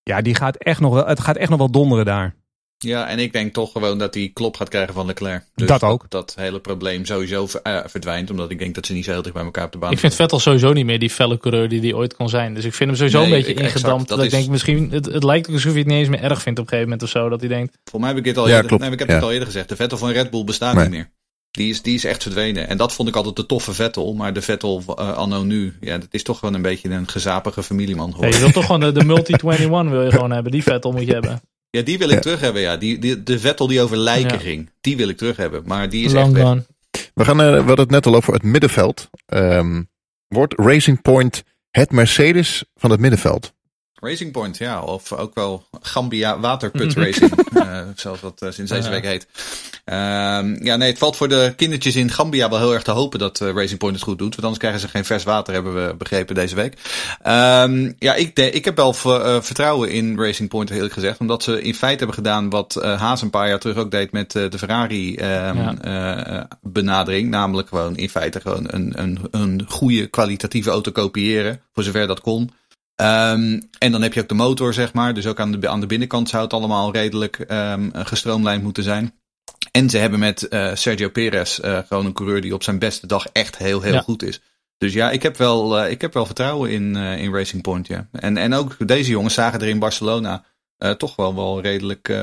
Ja, die gaat echt nog wel, het gaat echt nog wel donderen daar. Ja, en ik denk toch gewoon dat hij klop gaat krijgen van Leclerc. Dus Dat ook. Dat, hele probleem sowieso ver- eh, verdwijnt, omdat ik denk dat ze niet zo heel dicht bij elkaar op de baan Ik vind Vettel sowieso niet meer die felle coureur die hij ooit kon zijn. Dus ik vind hem sowieso Nee, een beetje ik- exact, ingedampt. dat Dat, ik is- denk misschien, het, het lijkt alsof hij het niet eens meer erg vindt op een gegeven moment of zo. Dat hij denkt, Voor mij heb ik dit al Ja, eerder, klopt. nee, ik heb Ja. het al eerder gezegd. De Vettel van Red Bull bestaat Nee. niet meer. Die is, die is echt verdwenen. En dat vond ik altijd de toffe Vettel. Maar de Vettel eh, anno nu, ja, dat is toch gewoon een beetje een gezapige familieman ja, geworden. je wilt toch gewoon de, de Multi-21 wil je gewoon hebben. Die Vettel moet je hebben. Ja, die wil ik Ja. terug hebben, ja. Die, die, de Vettel die over lijken Ja. ging, die wil ik terug hebben. Maar die is echt Long weg. gone. We, gaan, eh, we hadden het net al over het middenveld. Ehm, wordt Racing Point het Mercedes van het middenveld? Racing Point, ja. Of ook wel Gambia Waterput Racing. eh, zoals dat eh, sinds deze week heet. Ehm, ja, nee, het valt voor de kindertjes in Gambia wel heel erg te hopen dat eh, Racing Point het goed doet. Want anders krijgen ze geen vers water, hebben we begrepen deze week. Ehm, ja, ik, de- ik heb wel ver- vertrouwen in Racing Point, eerlijk gezegd. Omdat ze in feite hebben gedaan wat Haas een paar jaar terug ook deed met de Ferrari ehm, Ja. eh, eh. Namelijk gewoon in feite gewoon een, een, een goede kwalitatieve auto kopiëren. Voor zover dat kon. Ehm, en dan heb je ook de motor, zeg maar. Dus ook aan de, aan de binnenkant zou het allemaal redelijk ehm, gestroomlijnd moeten zijn. En ze hebben met eh, Sergio Perez eh, gewoon een coureur die op zijn beste dag echt heel, heel Ja. goed is. Dus ja, ik heb wel, eh, ik heb wel vertrouwen in, in Racing Point, ja. En, en ook deze jongens zagen er in Barcelona toch wel, wel redelijk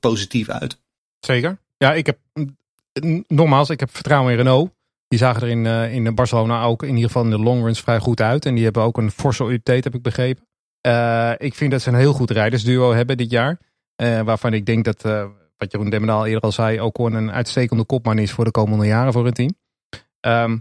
positief uit. Zeker. Ja, ik heb, nogmaals, ik heb vertrouwen in Renault. Die zagen er in, eh, in Barcelona ook in ieder geval in de longruns vrij goed uit. En die hebben ook een forse update, heb ik begrepen. Eh, ik vind dat ze een heel goed rijdersduo hebben dit jaar. Eh, waarvan ik denk dat, wat Jeroen Demmendaal eerder al zei, ook gewoon een uitstekende kopman is voor de komende jaren voor het team. Ehm,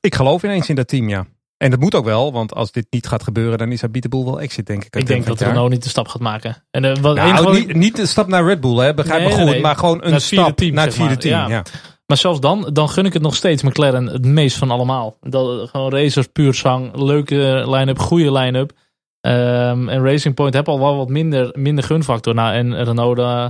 ik geloof ineens in dat team, ja. En dat moet ook wel, want als dit niet gaat gebeuren, dan is Habite Boel wel exit, denk ik. Ik denk dat. Renault niet de stap gaat maken. En wat Nou, niet, niet de stap naar Red Bull, hè? begrijp Nee, me goed. nee. Maar gewoon een stap team, naar het vierde team. Ja. Ja. Maar zelfs dan, dan gun ik het nog steeds McLaren het meest van allemaal. Dat, gewoon racers, puur zang, leuke line-up, goede line-up. Ehm, en Racing Point heb al wel wat minder, minder gunfactor. Nou, en Renault eh,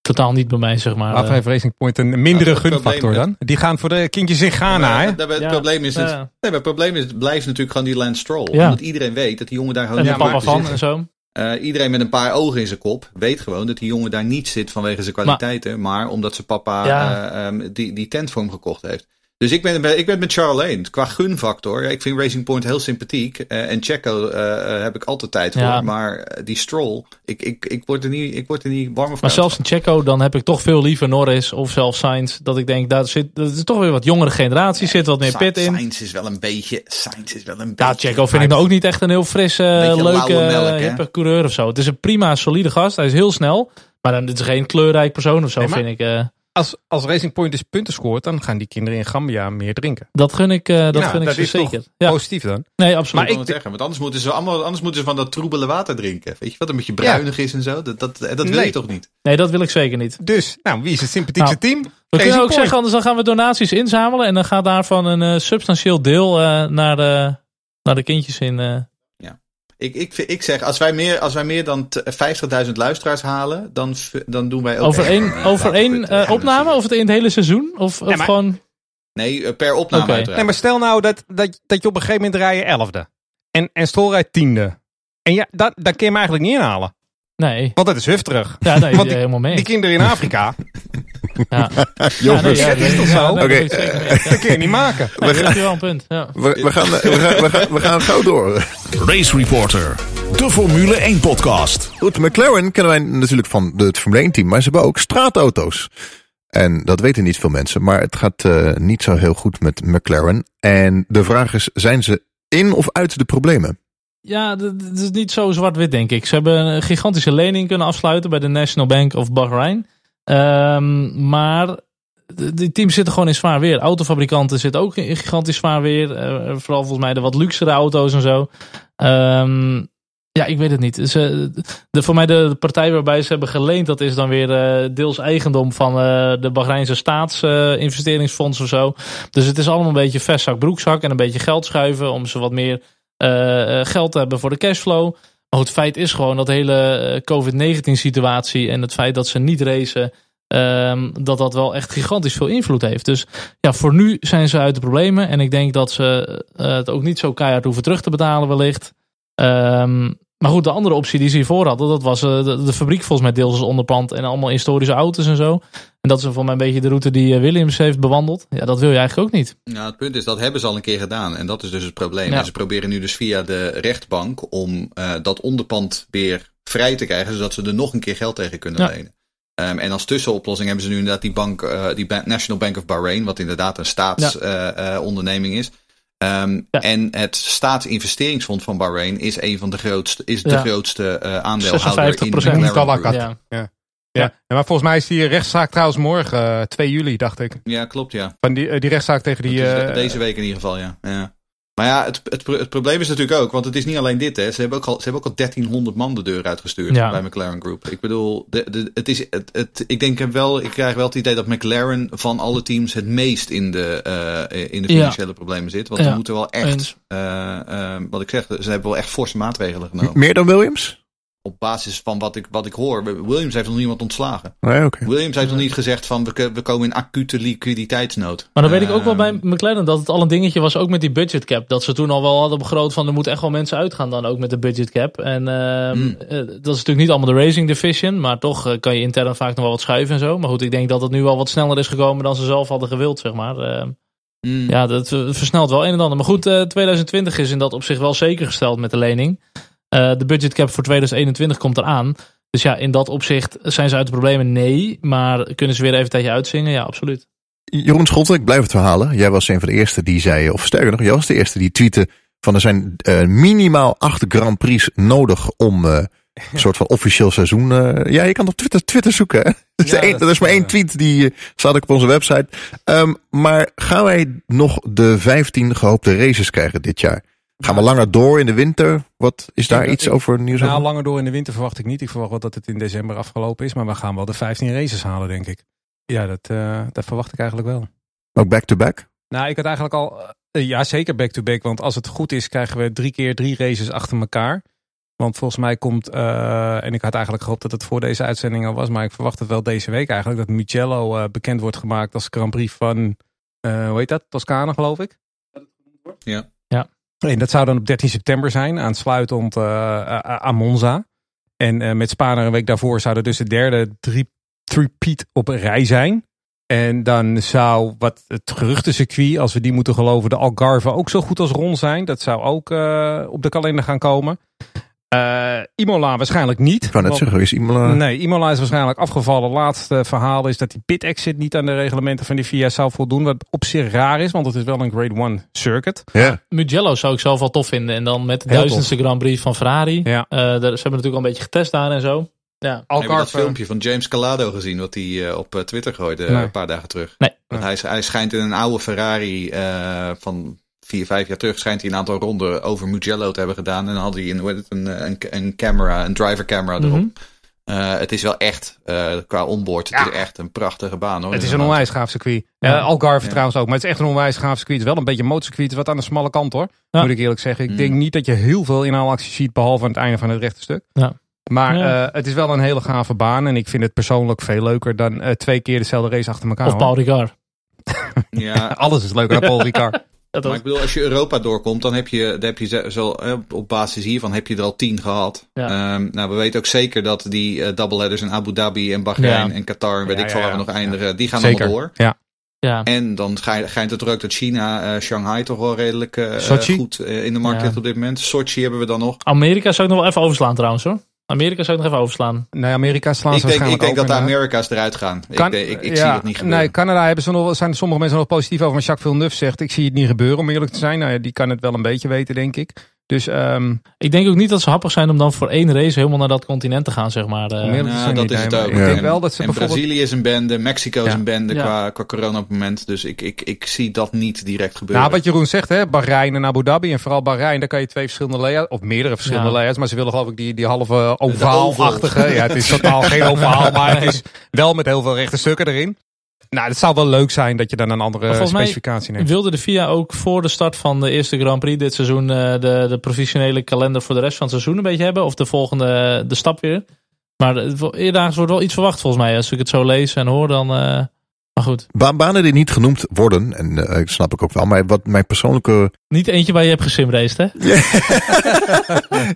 totaal niet bij mij, zeg maar. Laten we Eh, even Racing Point een mindere Nou, gunfactor dan. Die gaan voor de kindjes in Ghana, hè? het Ja. probleem is, het, Ja. nee, maar het probleem is, het blijft natuurlijk gewoon die Lance Stroll. Ja. Omdat iedereen weet dat die jongen daar gewoon en de papa van zitten. en zo. Eh, iedereen met een paar ogen in zijn kop weet gewoon dat die jongen daar niet zit vanwege zijn kwaliteiten, maar, omdat zijn papa Ja. eh, ehm, die, die tent voor hem gekocht heeft. Dus ik ben, ik ben het met Charles Lane. Qua gunfactor, ja, ik vind Racing Point heel sympathiek. eh, en Checo eh, eh, heb ik altijd tijd voor. Ja. Maar die Stroll, ik, ik, ik, word er niet, ik word er niet warm of Maar zelfs in Checo, dan heb ik toch veel liever Norris of zelfs Sainz. Dat ik denk, daar zit, dat is toch weer wat jongere generatie, zit wat meer pit in. Sainz is wel een beetje. Sainz is wel een Ja, beetje. Checo vind ik nou ook niet echt een heel frisse, leuke, hippe coureur of zo. Het is een prima, solide gast. Hij is heel snel. Maar dan, dit is geen kleurrijk persoon of zo, Nee, maar- vind ik. Eh. Als, als Racing Point dus punten scoort, dan gaan die kinderen in Gambia meer drinken. dat gun ik, eh, dat gun ik dat ze is toch zeker. Ja, Positief dan. nee, Maar absoluut. ik wil het zeggen, want anders moeten, ze allemaal, anders moeten ze van dat troebele water drinken. Weet je wat, een beetje bruinig is en zo. Dat, dat, dat wil Nee. je toch niet? Nee, dat wil ik zeker niet. Dus, nou, wie is het sympathiekste Nou, team? We Racing kunnen ook Point. zeggen, anders dan gaan we donaties inzamelen. En dan gaat daarvan een eh, substantieel deel eh, naar, de, naar de kindjes in. Ik, ik, ik zeg, als wij meer, als wij meer dan t- 50.000 luisteraars halen, dan, dan doen wij ook... over één, eh, over één eh, opname? Of het in het hele seizoen? Of, of Ja, maar- gewoon... Nee, eh, per opname Oké. uiteraard. Nee, maar stel nou dat, dat, dat je op een gegeven moment rij je elfde. En, en Stroll rijdt tiende. En ja, dat, dat kun je hem eigenlijk niet inhalen. Nee. Want dat is hufterig. Ja, nee, Want die- helemaal mee. Die kinderen in Afrika, ja. Jongens, ja, dat is toch ja, zo? nee, Oké. dat kun je niet maken. Heb je wel een punt. Ja. we, we, gaan, we, gaan, we, gaan, we gaan gauw door. Race Reporter, de Formule 1 podcast. Goed, McLaren kennen wij natuurlijk van het Formule 1 team, maar ze hebben ook straatauto's. En dat weten niet veel mensen, maar het gaat eh, niet zo heel goed met McLaren. En de vraag is, zijn ze in of uit de problemen? Ja, het is niet zo zwart-wit, denk ik. Ze hebben een gigantische lening kunnen afsluiten bij de National Bank of Bahrain. Ehm, maar die teams zitten gewoon in zwaar weer. Autofabrikanten zitten ook in gigantisch zwaar weer. Eh, vooral volgens mij de wat luxere auto's en zo. Ehm, ja, ik weet het niet. Voor mij de, partij waarbij ze hebben geleend, dat is dan weer eh, deels eigendom van eh, de Bahreinse staatsinvesteringsfonds of zo. Dus het is allemaal een beetje vestzak, broekzak en een beetje geld schuiven om ze wat meer geld te hebben voor de cashflow. Maar het feit is gewoon dat de hele eh, COVID-19 situatie en het feit dat ze niet racen, ehm, dat dat wel echt gigantisch veel invloed heeft. Dus ja, voor nu zijn ze uit de problemen. En ik denk dat ze eh, het ook niet zo keihard hoeven terug te betalen wellicht. Ehm, maar goed, de andere optie die ze hiervoor hadden, dat was eh, de, de fabriek volgens mij deels als onderpand en allemaal historische auto's en zo. En dat is volgens mij een beetje de route die eh, Williams heeft bewandeld. Ja, dat wil je eigenlijk ook niet. Nou, het punt is, dat hebben ze al een keer gedaan. En dat is dus het probleem. Ja. En ze proberen nu dus via de rechtbank om eh, dat onderpand weer vrij te krijgen, zodat ze er nog een keer geld tegen kunnen Ja. lenen. Ehm, en als tussenoplossing hebben ze nu inderdaad die bank, eh, die Ba- National Bank of Bahrain, wat inderdaad een staatsonderneming is. Ehm, Ja. En het staatsinvesteringsfonds van Bahrain is een van de grootste, is de Ja. grootste eh, aandeelhouder in 56%. McLaren Talakat. Group. Ja. Ja. Ja, maar volgens mij is die rechtszaak trouwens morgen, eh, 2 juli, dacht ik. Ja, klopt ja. Van die, eh, die rechtszaak tegen die... Eh, deze week in ieder geval, ja. ja. Maar ja, het, het, pro- het probleem is natuurlijk ook, want het is niet alleen dit, hè. Ze hebben ook al, ze hebben ook al 1300 man de deur uitgestuurd Ja. bij McLaren Group. Ik bedoel, de, de, het is, het, het, ik denk wel, ik krijg wel het idee dat McLaren van alle teams het meest in de, eh, in de Ja. financiële problemen zit. Want Ja. ze moeten wel echt, eh, eh, wat ik zeg, ze hebben wel echt forse maatregelen genomen. Meer dan Williams? Op basis van wat ik, wat ik hoor, Williams heeft nog niemand ontslagen. Nee, oké. Williams heeft nog niet gezegd van, we, we komen in acute liquiditeitsnood. Maar dan weet ik ook wel bij Ehm, McLaren dat het al een dingetje was, ook met die budget cap. Dat ze toen al wel hadden begroot van er moeten echt wel mensen uitgaan dan ook met de budget cap. En ehm, Hmm. eh, dat is natuurlijk niet allemaal de racing division, maar toch eh, kan je intern vaak nog wel wat schuiven en zo. Maar goed, ik denk dat het nu wel wat sneller is gekomen dan ze zelf hadden gewild, zeg maar. Ehm, mm. ja, dat eh, versnelt wel een en ander. Maar goed, eh, 2020 is in dat opzicht wel zeker gesteld met de lening. Eh, de budget cap voor 2021 komt eraan. Dus ja, in dat opzicht zijn ze uit de problemen? Nee. Maar kunnen ze weer even een tijdje uitzingen? Ja, absoluut. Jeroen Scholte, ik blijf het verhalen. Jij was een van de eerste die zei, of sterker nog, jij was de eerste die tweette van er zijn eh, minimaal acht Grand Prix nodig om eh, een soort van officieel seizoen. eh, ja, je kan op Twitter, Twitter zoeken. Hè? Dat, is Ja, dat is maar één tweet die staat ook op onze website. Ehm, maar gaan wij nog de 15 gehoopte races krijgen dit jaar? Gaan we langer door in de winter? Wat is daar iets ik- over nieuws Nou, over? langer door in de winter verwacht ik niet. Ik verwacht wel dat het in december afgelopen is. Maar we gaan wel de 15 races halen, denk ik. Ja, dat, eh, dat verwacht ik eigenlijk wel. Ook back-to-back? Nou, ik had eigenlijk al... eh, ja, zeker back-to-back. Want als het goed is, krijgen we drie keer drie races achter elkaar. Want volgens mij komt... eh, en ik had eigenlijk gehoopt dat het voor deze uitzending al was. Maar ik verwacht het wel deze week eigenlijk. Dat Mugello eh, bekend wordt gemaakt als Grand Prix van... eh, hoe heet dat? Toscane, geloof ik? Ja. En dat zou dan op 13 september zijn. Aansluitend eh, aan Monza. En eh, met Spa een week daarvoor zou er dus de derde drie- three-peat op een rij zijn. En dan zou wat het geruchtencircuit, als we die moeten geloven, de Algarve ook zo goed als rond zijn. Dat zou ook eh, op de kalender gaan komen. Eh, Imola waarschijnlijk niet. Ik net want- zeggen, is iemand... Nee, Imola is waarschijnlijk afgevallen. Laatste verhaal is dat die pit exit niet aan de reglementen van die FIA zou voldoen. Wat op zich raar is, want het is wel een grade 1 circuit. ja. Mugello zou ik zelf wel tof vinden. En dan met de Heel duizendste Grand Prix van Ferrari. Ja. Eh, daar, ze hebben natuurlijk al een beetje getest daar en zo. Ja. Heb je dat filmpje van James Calado gezien, wat hij eh, op Twitter gooide Nee. een paar dagen terug? Nee. Want hij, hij schijnt in een oude Ferrari eh, van vier, vijf jaar terug, schijnt hij een aantal ronden over Mugello te hebben gedaan. En dan had hij een, een, een, een camera, een driver camera erop. Mhm. Eh, het is wel echt, eh, qua onboard, het Ja. is echt een prachtige baan hoor. Het is een onwijs gaaf circuit. Ja. Eh, Algarve Ja. trouwens ook. Maar het is echt een onwijs gaaf circuit. Het is wel een beetje een motorcircuit. Wat aan de smalle kant hoor. Ja. Moet ik eerlijk zeggen. Ik Mm. denk niet dat je heel veel inhaalacties ziet. Behalve aan het einde van het rechte stuk. Ja. Maar Ja. eh, het is wel een hele gave baan. En ik vind het persoonlijk veel leuker dan eh, twee keer dezelfde race achter elkaar. Of. Paul Ricard. Ja, Alles is leuker dan Paul Ricard. Dat maar ik bedoel, als je Europa doorkomt, dan heb je, dan heb je zo, eh, op basis hiervan heb je er al tien gehad. Ja. Ehm, nou, we weten ook zeker dat die eh doubleheaders in Abu Dhabi en Bahrein Ja. en Qatar en weet Ja, ik veel waar we ja. nog eindigen, die gaan Zeker. allemaal door. Ja. Ja. En dan schijnt, het er ook dat China, eh, Shanghai toch wel redelijk eh, goed eh, in de markt Ja. ligt op dit moment. Sochi hebben we dan nog. Amerika zou ik nog wel even overslaan trouwens hoor. Amerika zou ik nog even overslaan. Nee, Amerika slaan Ik ze denk, ik waarschijnlijk denk dat de. Amerika's eruit gaan. Kan- ik, ik, ik ja, zie dat niet gebeuren. Nee, Canada hebben ze nog, zijn sommige mensen nog positief over. Maar Jacques Villeneuve zegt, ik zie het niet gebeuren om eerlijk te zijn. Nou ja, die kan het wel een beetje weten, denk ik. Dus ehm Ik denk ook niet dat ze happig zijn om dan voor één race helemaal naar dat continent te gaan, zeg maar. Eh, Nou, zijn dat is het ook. Ik Ja. denk En- wel dat ze en bijvoorbeeld... Brazilië is een bende, Mexico is Ja. een bende Ja. qua, qua corona op het moment. Dus ik, ik, ik, zie dat niet direct gebeuren. Nou, wat Jeroen zegt, hè, Bahrein en Abu Dhabi. En vooral Bahrein, daar kan je twee verschillende layouts, of meerdere verschillende Ja. layouts. Maar ze willen geloof ik die, die halve ovaal-achtige. oval. Ja, het is totaal geen ovaal, maar het is wel met heel veel rechte stukken erin. Nou, het zou wel leuk zijn dat je dan een andere specificatie neemt. Wilde de FIA ook voor de start van de eerste Grand Prix dit seizoen eh, de, de professionele kalender voor de rest van het seizoen een beetje hebben? Of de volgende de stap weer? Maar eerdaags wordt wel iets verwacht volgens mij. Als ik het zo lees en hoor, dan... eh, maar goed, Ba- banen die niet genoemd worden, en eh, dat snap ik ook wel, maar wat mijn persoonlijke... niet eentje waar je hebt gesimraced, hè?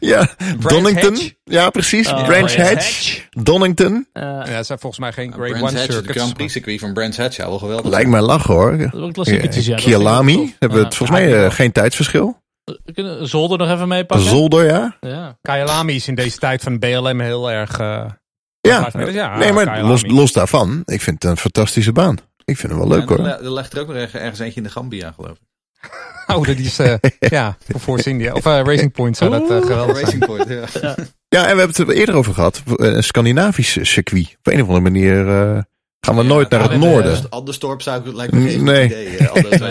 Ja, Donington. Hedge? Ja, precies. Oh, Branch. Hedge. Donington. Eh, Ja, dat zijn volgens mij geen Grade Brands 1 Hatch, het circuits. Grand Prix circuit van Brands Hatch, ja, wel geweldig. Lijkt mij lachen hoor. dat is ook klassieketjes, ja. Kialami. Hebben we het volgens mij eh, geen tijdsverschil. Zolder nog even meepakken. Zolder, ja. ja. Kyalami is in deze tijd van BLM heel erg... Ja. ja, ja Nee, maar los, los daarvan. Ik vind het een fantastische baan. Ik vind hem wel leuk Ja, hoor. Er, er ligt er ook nog ergens eentje in de Gambia, geloof ik. Oh, dat is... eh, ja, voor Force India. Of eh, Racing Point zou dat eh, geweldig zijn. Racing Point, ja. Ja, en we hebben het er eerder over gehad. Een Scandinavisch circuit. Op een of andere manier eh, gaan we nooit naar het noorden. Anderstorp zou ik lijkt me geen Nee. goed idee.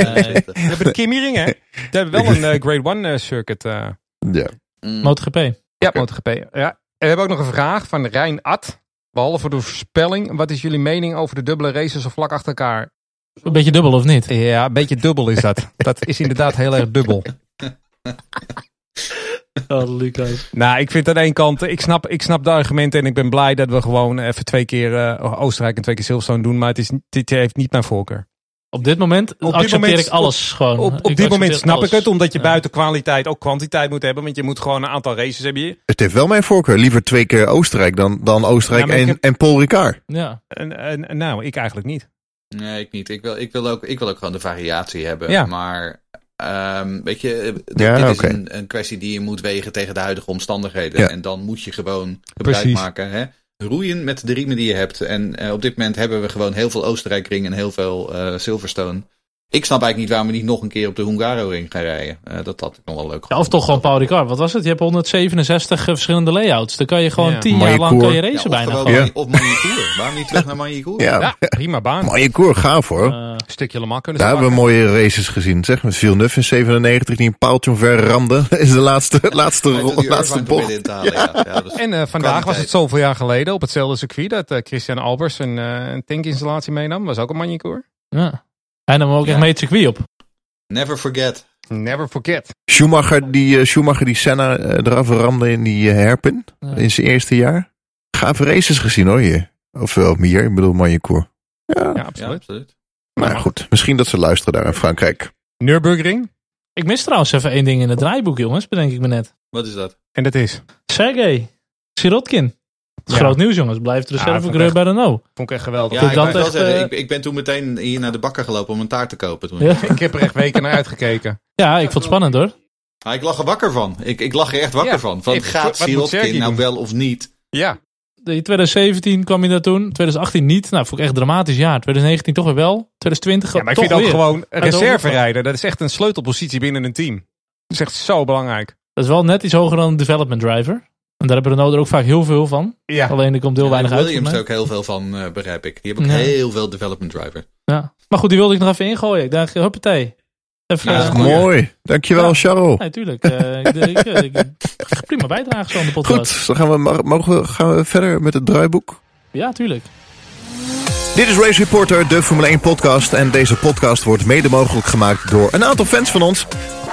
We hebben de Kimi Ring, hè? We hebben wel een Grade 1 eh, circuit. eh. Ja. Mm. MotoGP. Ja, MotoGP. Ja. En we hebben ook nog een vraag van Rijn Ad. Behalve de voorspelling, wat is jullie mening over de dubbele races zo vlak achter elkaar? Een beetje dubbel of niet? Ja, een beetje dubbel is dat. Dat is inderdaad heel erg dubbel. Oh, Lucas. Nou, ik vind aan de ene kant, ik snap, ik snap de argumenten en ik ben blij dat we gewoon even twee keer eh, Oostenrijk en twee keer Silverstone doen. Maar het is, dit heeft niet mijn voorkeur. Op dit moment dit accepteer moment- ik alles gewoon. Op, Ik op dit moment snap alles. ik het, omdat je Ja. buiten kwaliteit ook kwantiteit moet hebben. Want je moet gewoon een aantal races hebben. Het heeft wel mijn voorkeur. Liever twee keer Oostenrijk dan, dan Oostenrijk Ja, en, heb- en Paul Ricard. Ja. En, en, nou, ik eigenlijk niet. Nee, ik niet. Ik wil, ik, wil ook, ik wil ook gewoon de variatie hebben. Ja. Maar ehm, weet je, eh, Ja, dit oké. is een, een kwestie die je moet wegen tegen de huidige omstandigheden. Ja. En dan moet je gewoon gebruik Precies. maken. Hè? Roeien met de riemen die je hebt. En eh, op dit moment hebben we gewoon heel veel Oostenrijkring en heel veel eh, Silverstone. Ik snap eigenlijk niet waarom we niet nog een keer op de Hungaro-ring gaan rijden. Eh, dat had ik nog wel leuk Ja, of toch gewoon Paul Ricard. Wat was het? Je hebt 167 verschillende layouts. Dan kan je gewoon Ja. 10 jaar lang kan je Ja, racen of bijna gewoon. Ja. Of Manicour. waarom niet terug naar Manicour? Ja, Ja, prima baan. mooie koer, gaaf hoor. Eh, Een stukje Le Mans kunnen Daar hebben we mooie races gezien. Zeg, met Villeneuve in 97 die een paaltje omver ramde. is de laatste, laatste, laatste bocht. En eh, vandaag was het zoveel jaar geleden op hetzelfde circuit dat eh, Christian Albers een, eh, een tankinstallatie meenam. Was ook een manicour. ja. Hij nam ook Ja. echt mee het circuit op. Never forget. Never forget. Schumacher die, eh, Schumacher die Senna eh, eraf ramde in die eh, herpin. Ja. In zijn eerste jaar. Gave races gezien hoor hier. Of wel meer, ik bedoel Manjecour. Ja, Ja, Ja, absoluut. absoluut. maar goed. Misschien dat ze luisteren daar in Frankrijk. Nürburgring. Ik mis trouwens even één ding in het draaiboek, jongens. Bedenk ik me net. Wat is dat? En dat is. Sergej Sirotkin. Dat is Ja. groot nieuws, jongens. Blijft de Ja, reservecoureur vond bij Renault. Vond ik echt geweldig. Ja, ik, dat echt, zeggen, eh, ik, ik ben toen meteen hier naar de bakker gelopen om een taart te kopen. Toen. Ja. Ik heb er echt weken naar uitgekeken. ja, ik vond het spannend hoor. Ah, ik lag er wakker van. Ik, ik lag er echt wakker Ja, van. Van ik- gaat Sirotkin nou doen? wel of niet? Ja. In 2017 kwam hij daar toen. 2018 niet. Nou, vond ik echt een dramatisch jaar. 2019 toch weer wel. 2020 ja, maar ik vind ook gewoon reserve rijden. Dat is echt een sleutelpositie binnen een team. Dat is echt zo belangrijk. Dat is wel net iets hoger dan een development driver. En daar hebben Renault er ook vaak heel veel van. Ja. Alleen er komt heel Ja, weinig uit. Williams voor er ook heel veel van, eh, begrijp ik. Die hebben ook Ja. heel veel development driver. Ja. Maar goed, die wilde ik nog even ingooien. Ik dacht, huppatee. Even, is Goeie. Mooi. Dankjewel, Ja. Charles. Nee, tuurlijk. Eh, ik, ik, ik, ik- prima bijdrage zo aan de podcast. Goed, dan gaan we, mogen we, gaan we verder met het draaiboek. Ja, tuurlijk. Dit is Race Reporter, de Formule 1 podcast. En deze podcast wordt mede mogelijk gemaakt door een aantal fans van ons.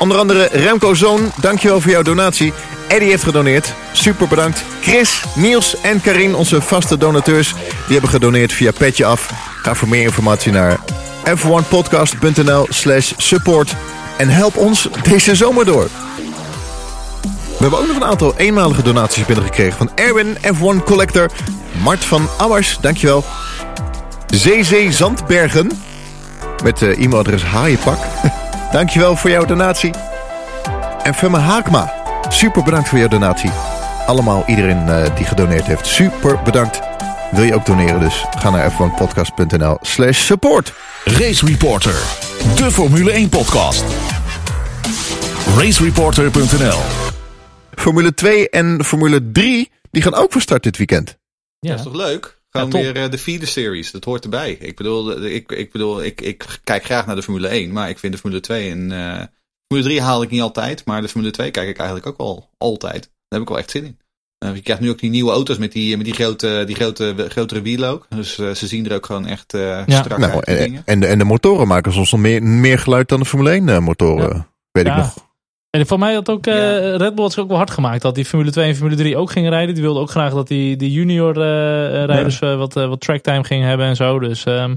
Onder andere Remco Zoon, dankjewel voor jouw donatie. Eddie heeft gedoneerd, super bedankt. Chris, Niels en Karin, onze vaste donateurs, die hebben gedoneerd via Petje Af. Ga voor meer informatie naar f1podcast.nl slash support. En help ons deze zomer door. We hebben ook nog een aantal eenmalige donaties binnengekregen van Erwin, F1 Collector, Mart van Ammers, dankjewel. ZZ Zandbergen. Met eh, e-mailadres Haaienpak. Dankjewel voor jouw donatie. En Femme Haakma. Super bedankt voor jouw donatie. Allemaal iedereen eh, die gedoneerd heeft. Super bedankt. Wil je ook doneren dus? Ga naar f1podcast.nl slash support. Race Reporter, de Formule 1 podcast. Racereporter.nl Formule 2 en Formule 3 die gaan ook van start dit weekend. Ja. Dat is toch leuk? Gewoon weer eh, de feeder series. Dat hoort erbij. Ik bedoel, ik, ik, bedoel ik, ik kijk graag naar de Formule 1. Maar ik vind de Formule 2 en... eh, Formule 3 haal ik niet altijd. Maar de Formule 2 kijk ik eigenlijk ook wel altijd. Daar heb ik wel echt zin in. Eh, je krijgt nu ook die nieuwe auto's met die, met die, grote, die grote, grotere wielen ook. Dus eh, ze zien er ook gewoon echt eh Ja. strak Nou, uit. en, dingen. en, de, en de motoren maken soms nog meer, meer geluid dan de Formule 1 eh, motoren. Weet ik Ja. nog. En voor mij had ook eh, Ja. Red Bull had zich ook wel hard gemaakt dat die Formule 2 en Formule 3 ook gingen rijden. Die wilden ook graag dat die, die junior eh, rijders eh, wat, wat tracktime gingen hebben en zo. Dus ehm,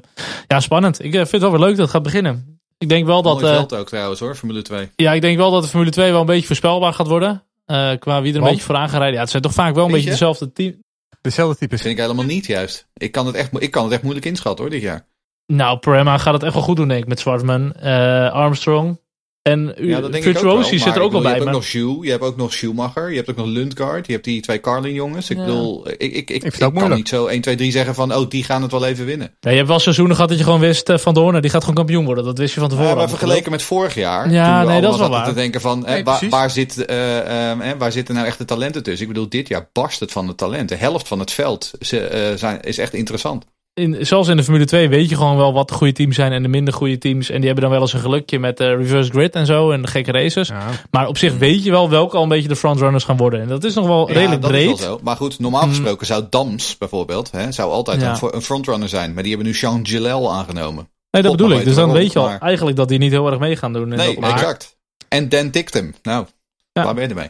ja, spannend. Ik vind het wel weer leuk dat het gaat beginnen. Ik denk wel dat, eh, veld ook trouwens hoor, Formule 2. ja, ik denk wel dat de Formule 2 wel een beetje voorspelbaar gaat worden. Eh, qua wie er een Want? beetje vooraan gaat rijden. Ja, het zijn toch vaak wel een beetje je? dezelfde team. Dezelfde types. Vind ik helemaal niet juist. Ik kan het echt, ik kan het echt moeilijk inschatten hoor, dit jaar. Nou, Prema gaat het echt wel goed doen, denk ik, met Zwartman. eh, Armstrong. En Ja, dat denk ik ook wel. Virtuosi zit er ook wel bij. Je hebt Maar ook nog Jules, je hebt ook nog Schumacher, je hebt ook nog Lundgaard, je hebt die twee Carlin jongens. Ik Ja. bedoel, ik, ik, ik, kan niet zo 1, 2, 3 zeggen van, oh, die gaan het wel even winnen. Ja, je hebt wel seizoenen gehad dat je gewoon wist eh, van Doorn, die gaat gewoon kampioen worden. Dat wist je van tevoren. Ja, maar vergeleken met vorig jaar. Ja, toen we nee, dat is allemaal wel zaten waar. te denken van, eh, Nee, waar, waar, zit, eh, ehm, eh, waar zitten nou echt de talenten tussen? Ik bedoel, dit jaar barst het van de talenten. De helft van het veld ze, eh, zijn, is echt interessant. In, zelfs in de Formule 2 weet je gewoon wel wat de goede teams zijn en de minder goede teams. En die hebben dan wel eens een gelukje met eh, reverse grid en zo en de gekke races. Ja. Maar op zich weet je wel welke al een beetje de frontrunners gaan worden. En dat is nog wel Ja, redelijk dat breed. is wel zo. Maar goed, normaal gesproken zou Dams bijvoorbeeld, hè, zou altijd Ja. een, fro- een frontrunner zijn. Maar die hebben nu Jean Gilel aangenomen. Nee, dat bedoel ik. Dus dan weet je al maar- eigenlijk dat die niet heel erg mee gaan doen. in Nee, dat exact. En Dan tikt hem. Nou, Ja. waar ben je ermee?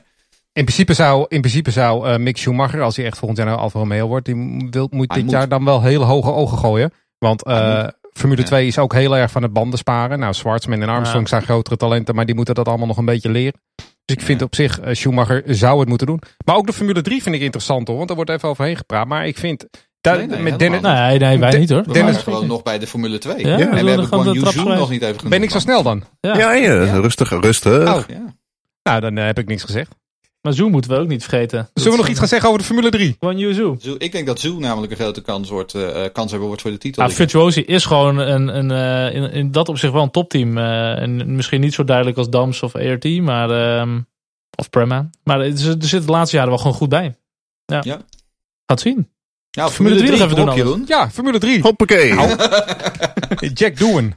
In principe zou, in principe zou eh, Mick Schumacher, als hij echt volgend jaar naar Alfa Romeo wordt, die wil, moet Hij dit moet. jaar dan wel hele hoge ogen gooien. Want eh, Formule Ja. 2 is ook heel erg van het banden sparen. Nou, Schwarzman en Armstrong Ja. zijn grotere talenten, maar die moeten dat allemaal nog een beetje leren. Dus ik vind op zich, eh, Schumacher zou het moeten doen. Maar ook de Formule 3 vind ik interessant hoor, want daar wordt even overheen gepraat. Maar ik vind, daar, Nee, nee, met Dennis, Nee, nee, wij niet hoor. We Dennis- waren gewoon nog bij de Formule 2. Ja, we en we hebben gewoon Yuzu nog niet even genoemd. ben ik zo snel dan? Ja. Ja, ja, Ja. rustig, rustig. Oh. Ja. Nou, dan heb ik niks gezegd. Maar Zoom moeten we ook niet vergeten. Zullen we nog iets gaan zeggen over de Formule 3? Gewoon Yuzu. Zo- Ik denk dat Zoo namelijk een grote kans, wordt, eh, eh, kans hebben wordt voor de titel. Ja, Virtuosi is gewoon een, een, eh, in, in dat opzicht wel een topteam. Eh, en misschien niet zo duidelijk als Dams of ART, maar, ehm, of Prema. Maar er zit er zit de laatste jaren wel gewoon goed bij. Ja. Ja. Gaat zien. nou, Formule 3 nog even kom op, doen Jeroen. Ja, Formule 3. Hoppakee. Jack Doohan.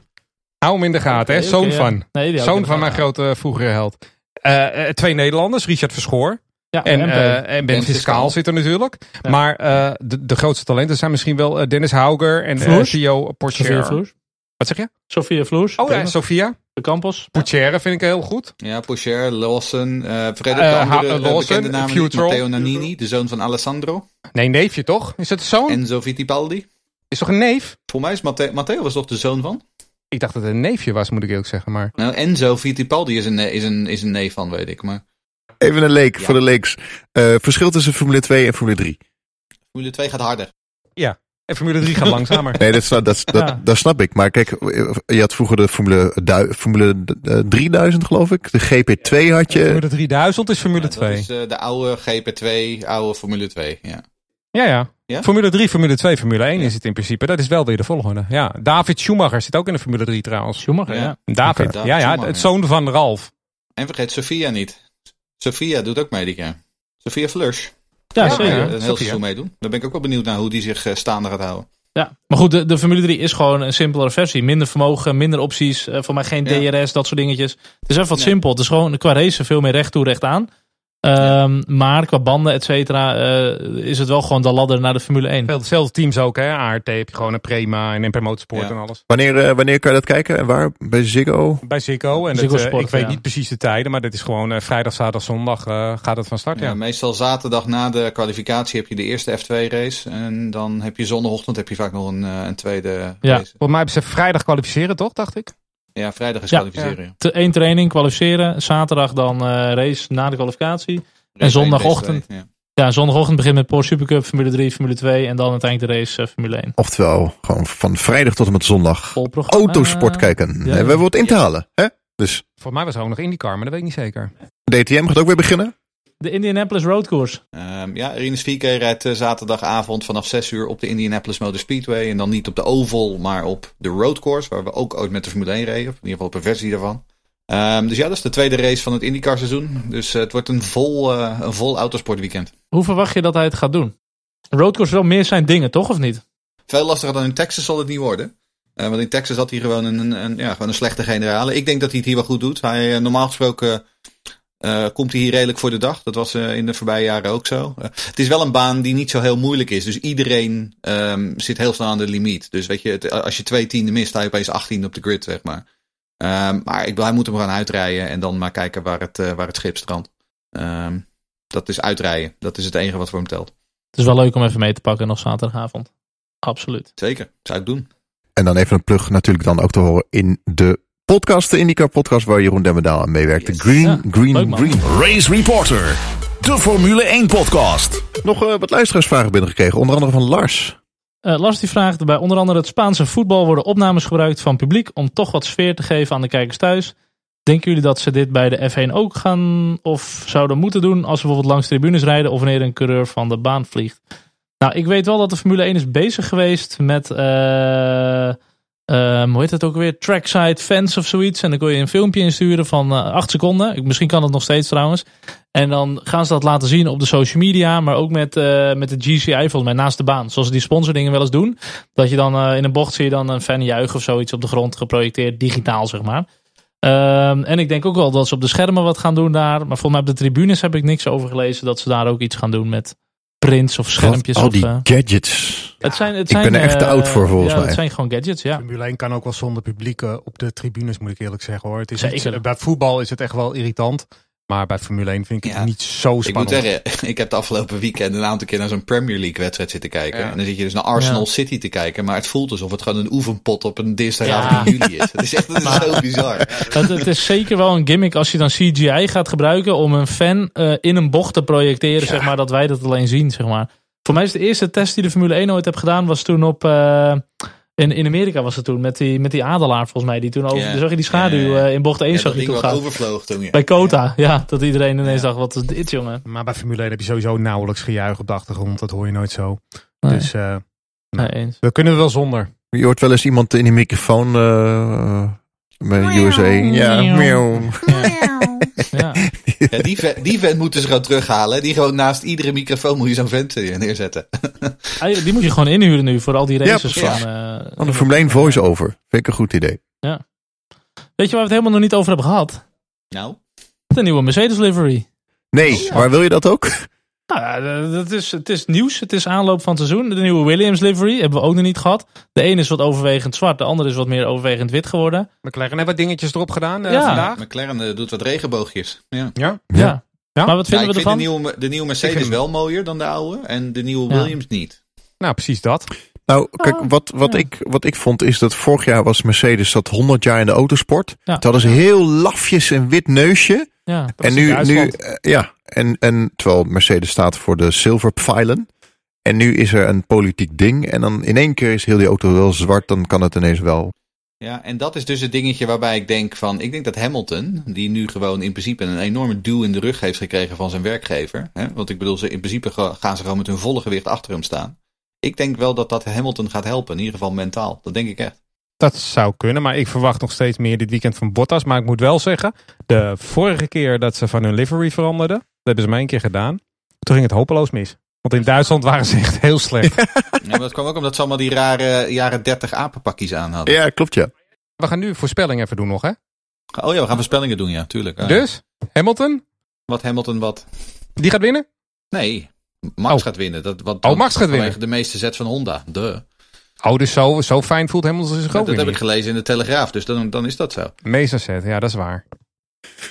Hou hem in de gaten, hè? Zoon ja. van. Nee, Zoon van mijn grote vroegere held. Eh, eh, twee Nederlanders, Richard Verschoor Ja, en, eh, en Ben Ben Fiscaal zit er natuurlijk. Ja. Maar eh, de, de grootste talenten zijn misschien wel Dennis Hauger en eh, Floers? Theo Sophia Porcher. Vloers. Wat zeg je? Sophia Vloers. Oh ja. Sofia. De Campos. Porcher vind ik heel goed. Ja, Pocher, Lawson, de Ha- andere Lawson, bekende namen. Matteo Nannini, de zoon van Alessandro. Nee, neefje toch? Is dat de zoon? Enzo Fittipaldi. Is toch een neef? Volgens mij is Matteo, Matteo was toch de zoon van? Ik dacht dat het een neefje was, moet ik eerlijk zeggen. Maar Nou, Enzo Fittipaldi is een, is een, is een neef van, weet ik. Maar Even een leek Ja. voor de leeks. Eh, verschil tussen Formule 2 en Formule 3. Formule 2 gaat harder. en Formule 3 gaat langzamer. Nee, dat, snap- dat, dat, Ja. dat snap ik. Maar kijk, je had vroeger de Formule, du- Formule eh, 3000 geloof ik. De GP2 had je. Formule 3000 is Formule Ja, 2. Dat is eh, de oude GP2, oude Formule 2. Ja. Ja, ja, Ja? Formule 3, Formule 2, Formule 1 is het in principe. Dat is wel weer de volgende. Ja, David Schumacher zit ook in de Formule 3 trouwens. Schumacher, ja. David, ja, ja, het zoon van Ralf. En vergeet Sofia niet. Sofia doet ook mee dit jaar. Sofia Fleurs. Ja, Ja, zeker. Die, een heel Sofia. seizoen meedoen. Daar ben ik ook wel benieuwd naar hoe die zich eh, staande gaat houden. Ja, maar goed, de, de Formule 3 is gewoon een simpelere versie. Minder vermogen, minder opties. eh, voor mij geen Ja. DRS, dat soort dingetjes. Het is even wat Nee. simpel. Het is gewoon qua race veel meer recht toe, recht aan. Ehm, Maar qua banden, et cetera, eh, is het wel gewoon de ladder naar de Formule 1. Veel dezelfde teams ook, hè. ART heb je gewoon een Prema en MP Motorsport Ja. en alles. Wanneer, eh, wanneer kan je dat kijken en waar? Bij Ziggo? Bij Ziggo. En Ziggo dat, eh, Sport, ik weet niet precies de tijden, maar dit is gewoon eh, vrijdag, zaterdag, zondag eh, gaat het van start. Ja, Ja. meestal zaterdag na de kwalificatie heb je de eerste F2 race. En dan heb je zondagochtend heb je vaak nog een, een tweede Ja. race. Volgens mij hebben ze vrijdag kwalificeren, toch, dacht ik? Ja, vrijdag is Ja. kwalificeren. ja. Te- één training, kwalificeren. Zaterdag dan eh, race na de kwalificatie. Race één, zondagochtend? ja. Zondagochtend begint met Porsche Supercup, Formule 3, Formule 2. En dan uiteindelijk de race eh, Formule 1. Oftewel, gewoon van vrijdag tot en met zondag. Autosport kijken. ja. We hebben wat in te halen. Hè? Dus Volgens mij was er ook nog IndyCar, maar dat weet ik niet zeker. DTM gaat ook weer beginnen. De Indianapolis Road Course. Ehm, ja, Rinus VK rijdt eh, zaterdagavond vanaf 6 uur op de Indianapolis Motor Speedway. En dan niet op de oval, maar op de road course. Waar we ook ooit met de Formule 1 reden. Of in ieder geval op een versie daarvan. Ehm, dus ja, dat is de tweede race van het IndyCar seizoen. Dus eh, het wordt een vol, eh, een vol autosportweekend. Hoe verwacht je dat hij het gaat doen? Road Course wel meer zijn dingen, toch? Of niet? Veel lastiger dan in Texas zal het niet worden. Want in Texas had hij gewoon een, een, ja, gewoon een slechte generale. Ik denk dat hij het hier wel goed doet. Hij, normaal gesproken eh, komt hij hier redelijk voor de dag. Dat was eh, in de voorbije jaren ook zo. Eh, het is wel een baan die niet zo heel moeilijk is. Dus iedereen ehm, zit heel snel aan de limiet. Dus weet je, het- als je twee tienden mist, sta je opeens 18 op de grid, zeg maar. Ehm, maar ik, wil- hij moet hem gaan uitrijden en dan maar kijken waar het, eh, waar het schip strandt. Ehm, dat is uitrijden. Dat is het enige wat voor hem telt. Het is wel leuk om even mee te pakken nog zaterdagavond. Absoluut. Zeker, zou ik doen. En dan even een plug natuurlijk dan ook te horen in de podcast, de IndyCar podcast, waar Jeroen Demmendaal aan meewerkte. Yes. Green, Ja, green, leuk, green. Race Reporter, de Formule 1 podcast. Nog eh, wat luisteraarsvragen binnengekregen, onder andere van Lars. Eh, Lars die vraagt, bij onder andere het Spaanse voetbal worden opnames gebruikt van publiek om toch wat sfeer te geven aan de kijkers thuis. Denken jullie dat ze dit bij de F1 ook gaan of zouden moeten doen als ze bijvoorbeeld langs tribunes rijden of wanneer een coureur van de baan vliegt? Nou, ik weet wel dat de Formule 1 is bezig geweest met, eh, ehm, hoe heet het ook weer, trackside fans of zoiets. En dan kon je een filmpje insturen van eh 8 seconden. Misschien kan het nog steeds trouwens. En dan gaan ze dat laten zien op de social media, maar ook met, eh, met de GCI volgens mij naast de baan. Zoals die sponsordingen wel eens doen. Dat je dan eh, in een bocht zie je dan een fan juichen of zoiets op de grond geprojecteerd, digitaal zeg maar. Ehm, en ik denk ook wel dat ze op de schermen wat gaan doen daar. Maar volgens mij op de tribunes heb ik niks over gelezen dat ze daar ook iets gaan doen met prints of schermpjes. Al of, die eh, gadgets. het zijn, het ik ben zijn, er echt te eh, oud voor, volgens ja, mij. Het zijn gewoon gadgets, ja. Formule 1 kan ook wel zonder publiek eh, op de tribunes, moet ik eerlijk zeggen hoor. Het is iets- eh, bij voetbal is het echt wel irritant. Maar bij Formule 1 vind ik het Ja. niet zo Ik moet spannend. zeggen, ik heb de afgelopen weekend een aantal keer naar zo'n Premier League wedstrijd zitten kijken. Ja. En dan zit je dus naar Arsenal Ja. City te kijken. Maar het voelt alsof het gewoon een oefenpot op een dinsdagavond Ja. in juli is. Het is echt het is zo bizar. Het, het is zeker wel een gimmick als je dan CGI gaat gebruiken om een fan eh, in een bocht te projecteren, zeg maar, dat wij dat alleen zien, zeg maar. Voor mij is de eerste test die de Formule 1 ooit heb gedaan, was toen op, eh, in, in Amerika was het toen, met die, met die adelaar volgens mij, die toen over, zag je die schaduw eh, in bocht 1 Ja, zag dat je toen gaan. overvloog toen. Ja. Bij Kota, ja. dat iedereen ineens dacht, wat is dit jongen? Maar bij Formule 1 heb je sowieso nauwelijks gejuich op de achtergrond. Dat hoor je nooit zo. Nee. Dus eh, Nee, eens. we kunnen wel zonder. Je hoort wel eens iemand in die microfoon eh met USA. Ja. Ja. Ja, die, vent, die vent moeten ze gewoon terughalen. Die gewoon naast iedere microfoon moet je zo'n vent eh, neerzetten. Eigenlijk, Die moet je gewoon inhuren nu voor al die races Ja, van... eh, Van de Formule 1 voice-over. Vind ik een goed idee. Weet je waar we het helemaal nog niet over hebben gehad? Nou, De nieuwe Mercedes livery. Nee, maar wil je dat ook? Nou ja, dat is, het is nieuws. Het is aanloop van het seizoen. De nieuwe Williams livery hebben we ook nog niet gehad. De ene is wat overwegend zwart. De andere is wat meer overwegend wit geworden. McLaren heeft wat dingetjes erop gedaan eh, Ja. vandaag. McLaren eh, doet wat regenboogjes. Ja. Ja. Ja. Ja? Maar wat Ja, vinden ik we vind ervan? de nieuwe, de nieuwe Mercedes wel mooier dan de oude. En de nieuwe Ja. Williams niet. Nou, precies dat. Nou, kijk, wat, wat, ja. ik, wat ik vond is dat vorig jaar was Mercedes zat 100 jaar in de autosport. Ja. Toen hadden ze heel lafjes een wit neusje. Ja. Dat en nu, nu eh, ja, en, en terwijl Mercedes staat voor de zilverpfeilen. En nu is er een politiek ding. En dan in één keer is heel die auto wel zwart. Dan kan het ineens wel. Ja, en dat is dus het dingetje waarbij ik denk van... Ik denk dat Hamilton, die nu gewoon in principe een enorme duw in de rug heeft gekregen van zijn werkgever. Hè? Want ik bedoel, ze, in principe ga- gaan ze gewoon met hun volle gewicht achter hem staan. Ik denk wel dat dat Hamilton gaat helpen, in ieder geval mentaal. Dat denk ik echt. Dat zou kunnen, maar ik verwacht nog steeds meer dit weekend van Bottas. Maar ik moet wel zeggen, de vorige keer dat ze van hun livery veranderden, dat hebben ze mij een keer gedaan. Toen ging het hopeloos mis. Want in Duitsland waren ze echt heel slecht. Ja, maar dat kwam ook omdat ze allemaal die rare jaren 30 apenpakjes aan hadden. Ja, klopt ja. We gaan nu voorspelling even doen nog, hè? Oh ja, we gaan voorspellingen doen, ja, tuurlijk. Ah, Dus, Hamilton, Wat Hamilton wat? die gaat winnen? Nee, Max Oh. gaat winnen. Dat, wat, Oh, Max gaat winnen. de meeste sets van Honda. Duh. Oh, dus zo, zo fijn voelt Hamilton zich ook Dat, weer heb ik gelezen in de Telegraaf, dus dan, dan is dat zo. Meester set, ja, dat is waar.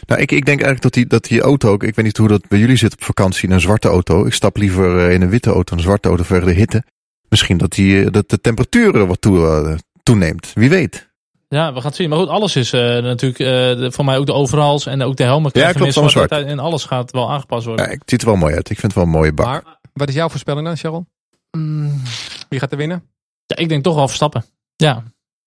Nou, ik, ik denk eigenlijk dat die, dat die auto ook. Ik weet niet hoe dat bij jullie zit op vakantie in een zwarte auto. Ik stap liever eh, in een witte auto dan een zwarte auto vanwege de hitte. Misschien dat, die, eh, dat de temperatuur wat toe, eh, toeneemt. Wie weet. Ja, we gaan het zien. Maar goed, alles is eh, natuurlijk, eh, voor mij ook de overhals en ook de helmen. krijgen klopt, allemaal zwart En alles gaat wel aangepast worden. Ja, het ziet er wel mooi uit. Ik vind het wel een mooie bak. Maar, wat is jouw voorspelling dan, Sharon? Mm, Wie gaat er winnen? Ja, ik denk toch wel Verstappen. Ja.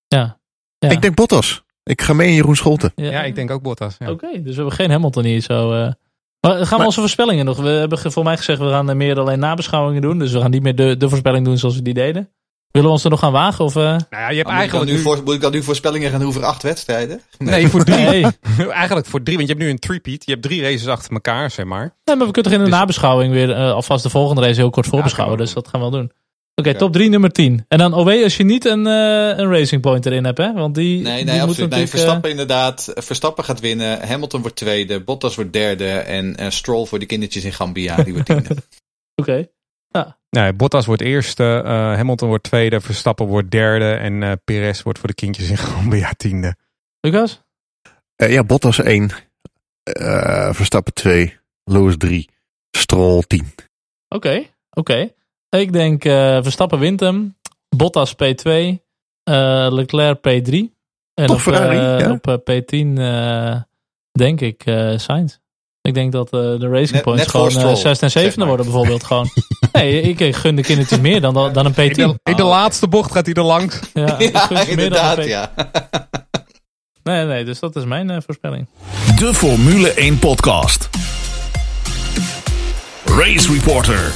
Ja. ja. Ik denk Bottas. Ik ga mee in Jeroen Scholten. Ja, ik denk ook Bottas. Ja. Oké, dus we hebben geen Hamilton hier zo. eh. Maar gaan we Maar- onze voorspellingen nog? We hebben voor mij gezegd, we gaan eh, meer alleen nabeschouwingen doen. Dus we gaan niet meer de, de voorspelling doen zoals we die deden. Willen we ons er nog gaan wagen? Of, eh? Nou ja, je hebt Maar moet, ik dan eigenlijk nu voor, moet ik dan nu voorspellingen gaan doen voor acht wedstrijden? Nee, voor drie. Nee. eigenlijk voor drie, want je hebt nu een three-peat. Je hebt drie races achter elkaar, zeg maar. Nee, maar we kunnen toch in de Dus- nabeschouwing weer alvast de volgende race heel kort voorbeschouwen. dus dat gaan we wel doen. Oké, Ja. top 3, nummer 10. En dan OW als je niet een, eh, een Racing Point erin hebt, hè? Want die, Nee, die nee, moet absoluut. Nee, natuurlijk... eh, Verstappen inderdaad. Verstappen gaat winnen. Hamilton wordt tweede. Bottas wordt derde. En eh, Stroll voor de kindertjes in Gambia. Die wordt tiende. Oké. Nee, Bottas wordt eerste, eh, Hamilton wordt tweede, Verstappen wordt derde en eh Perez wordt voor de kindjes in Gambia tiende. Lucas? Eh, ja, Bottas 1. eh, Verstappen 2. Lewis 3. Stroll 10. Oké, oké. Ik denk eh, Verstappen wint hem. Bottas P2. eh, Leclerc P3. En Toch op, Ferrari, eh, ja? op eh, P10 eh, denk ik eh Sainz. Ik denk dat eh, de Racing Net- Points net gewoon eh, Stroll, 6 en 7 zeg maar. worden bijvoorbeeld gewoon. nee, ik, ik gun de kindertjes meer dan, dan een P10. In de, in de Oh, laatste bocht gaat hij er langs. ja, Ja, inderdaad, P10. ja. Nee, nee, dus dat is mijn voorspelling. De Formule 1 podcast. Race Reporter.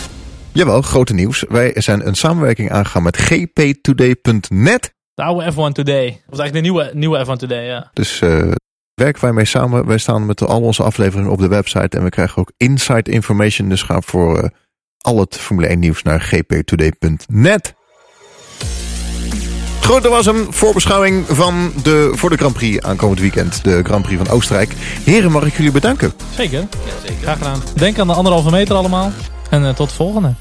Jawel, grote nieuws. Wij zijn een samenwerking aangegaan met gptoday.net. De oude F1 Today. Of eigenlijk de nieuwe, nieuwe F1 Today, ja. Dus eh werken wij mee samen. Wij staan met al onze afleveringen op de website. En we krijgen ook inside information. Dus ga voor eh, al het Formule 1 nieuws naar gptoday.net. Goed, dat was een voorbeschouwing van de, voor de Grand Prix aankomend weekend. De Grand Prix van Oostenrijk. Heren, mag ik jullie bedanken. Zeker. Graag gedaan. Denk aan de anderhalve meter allemaal. En eh, tot de volgende.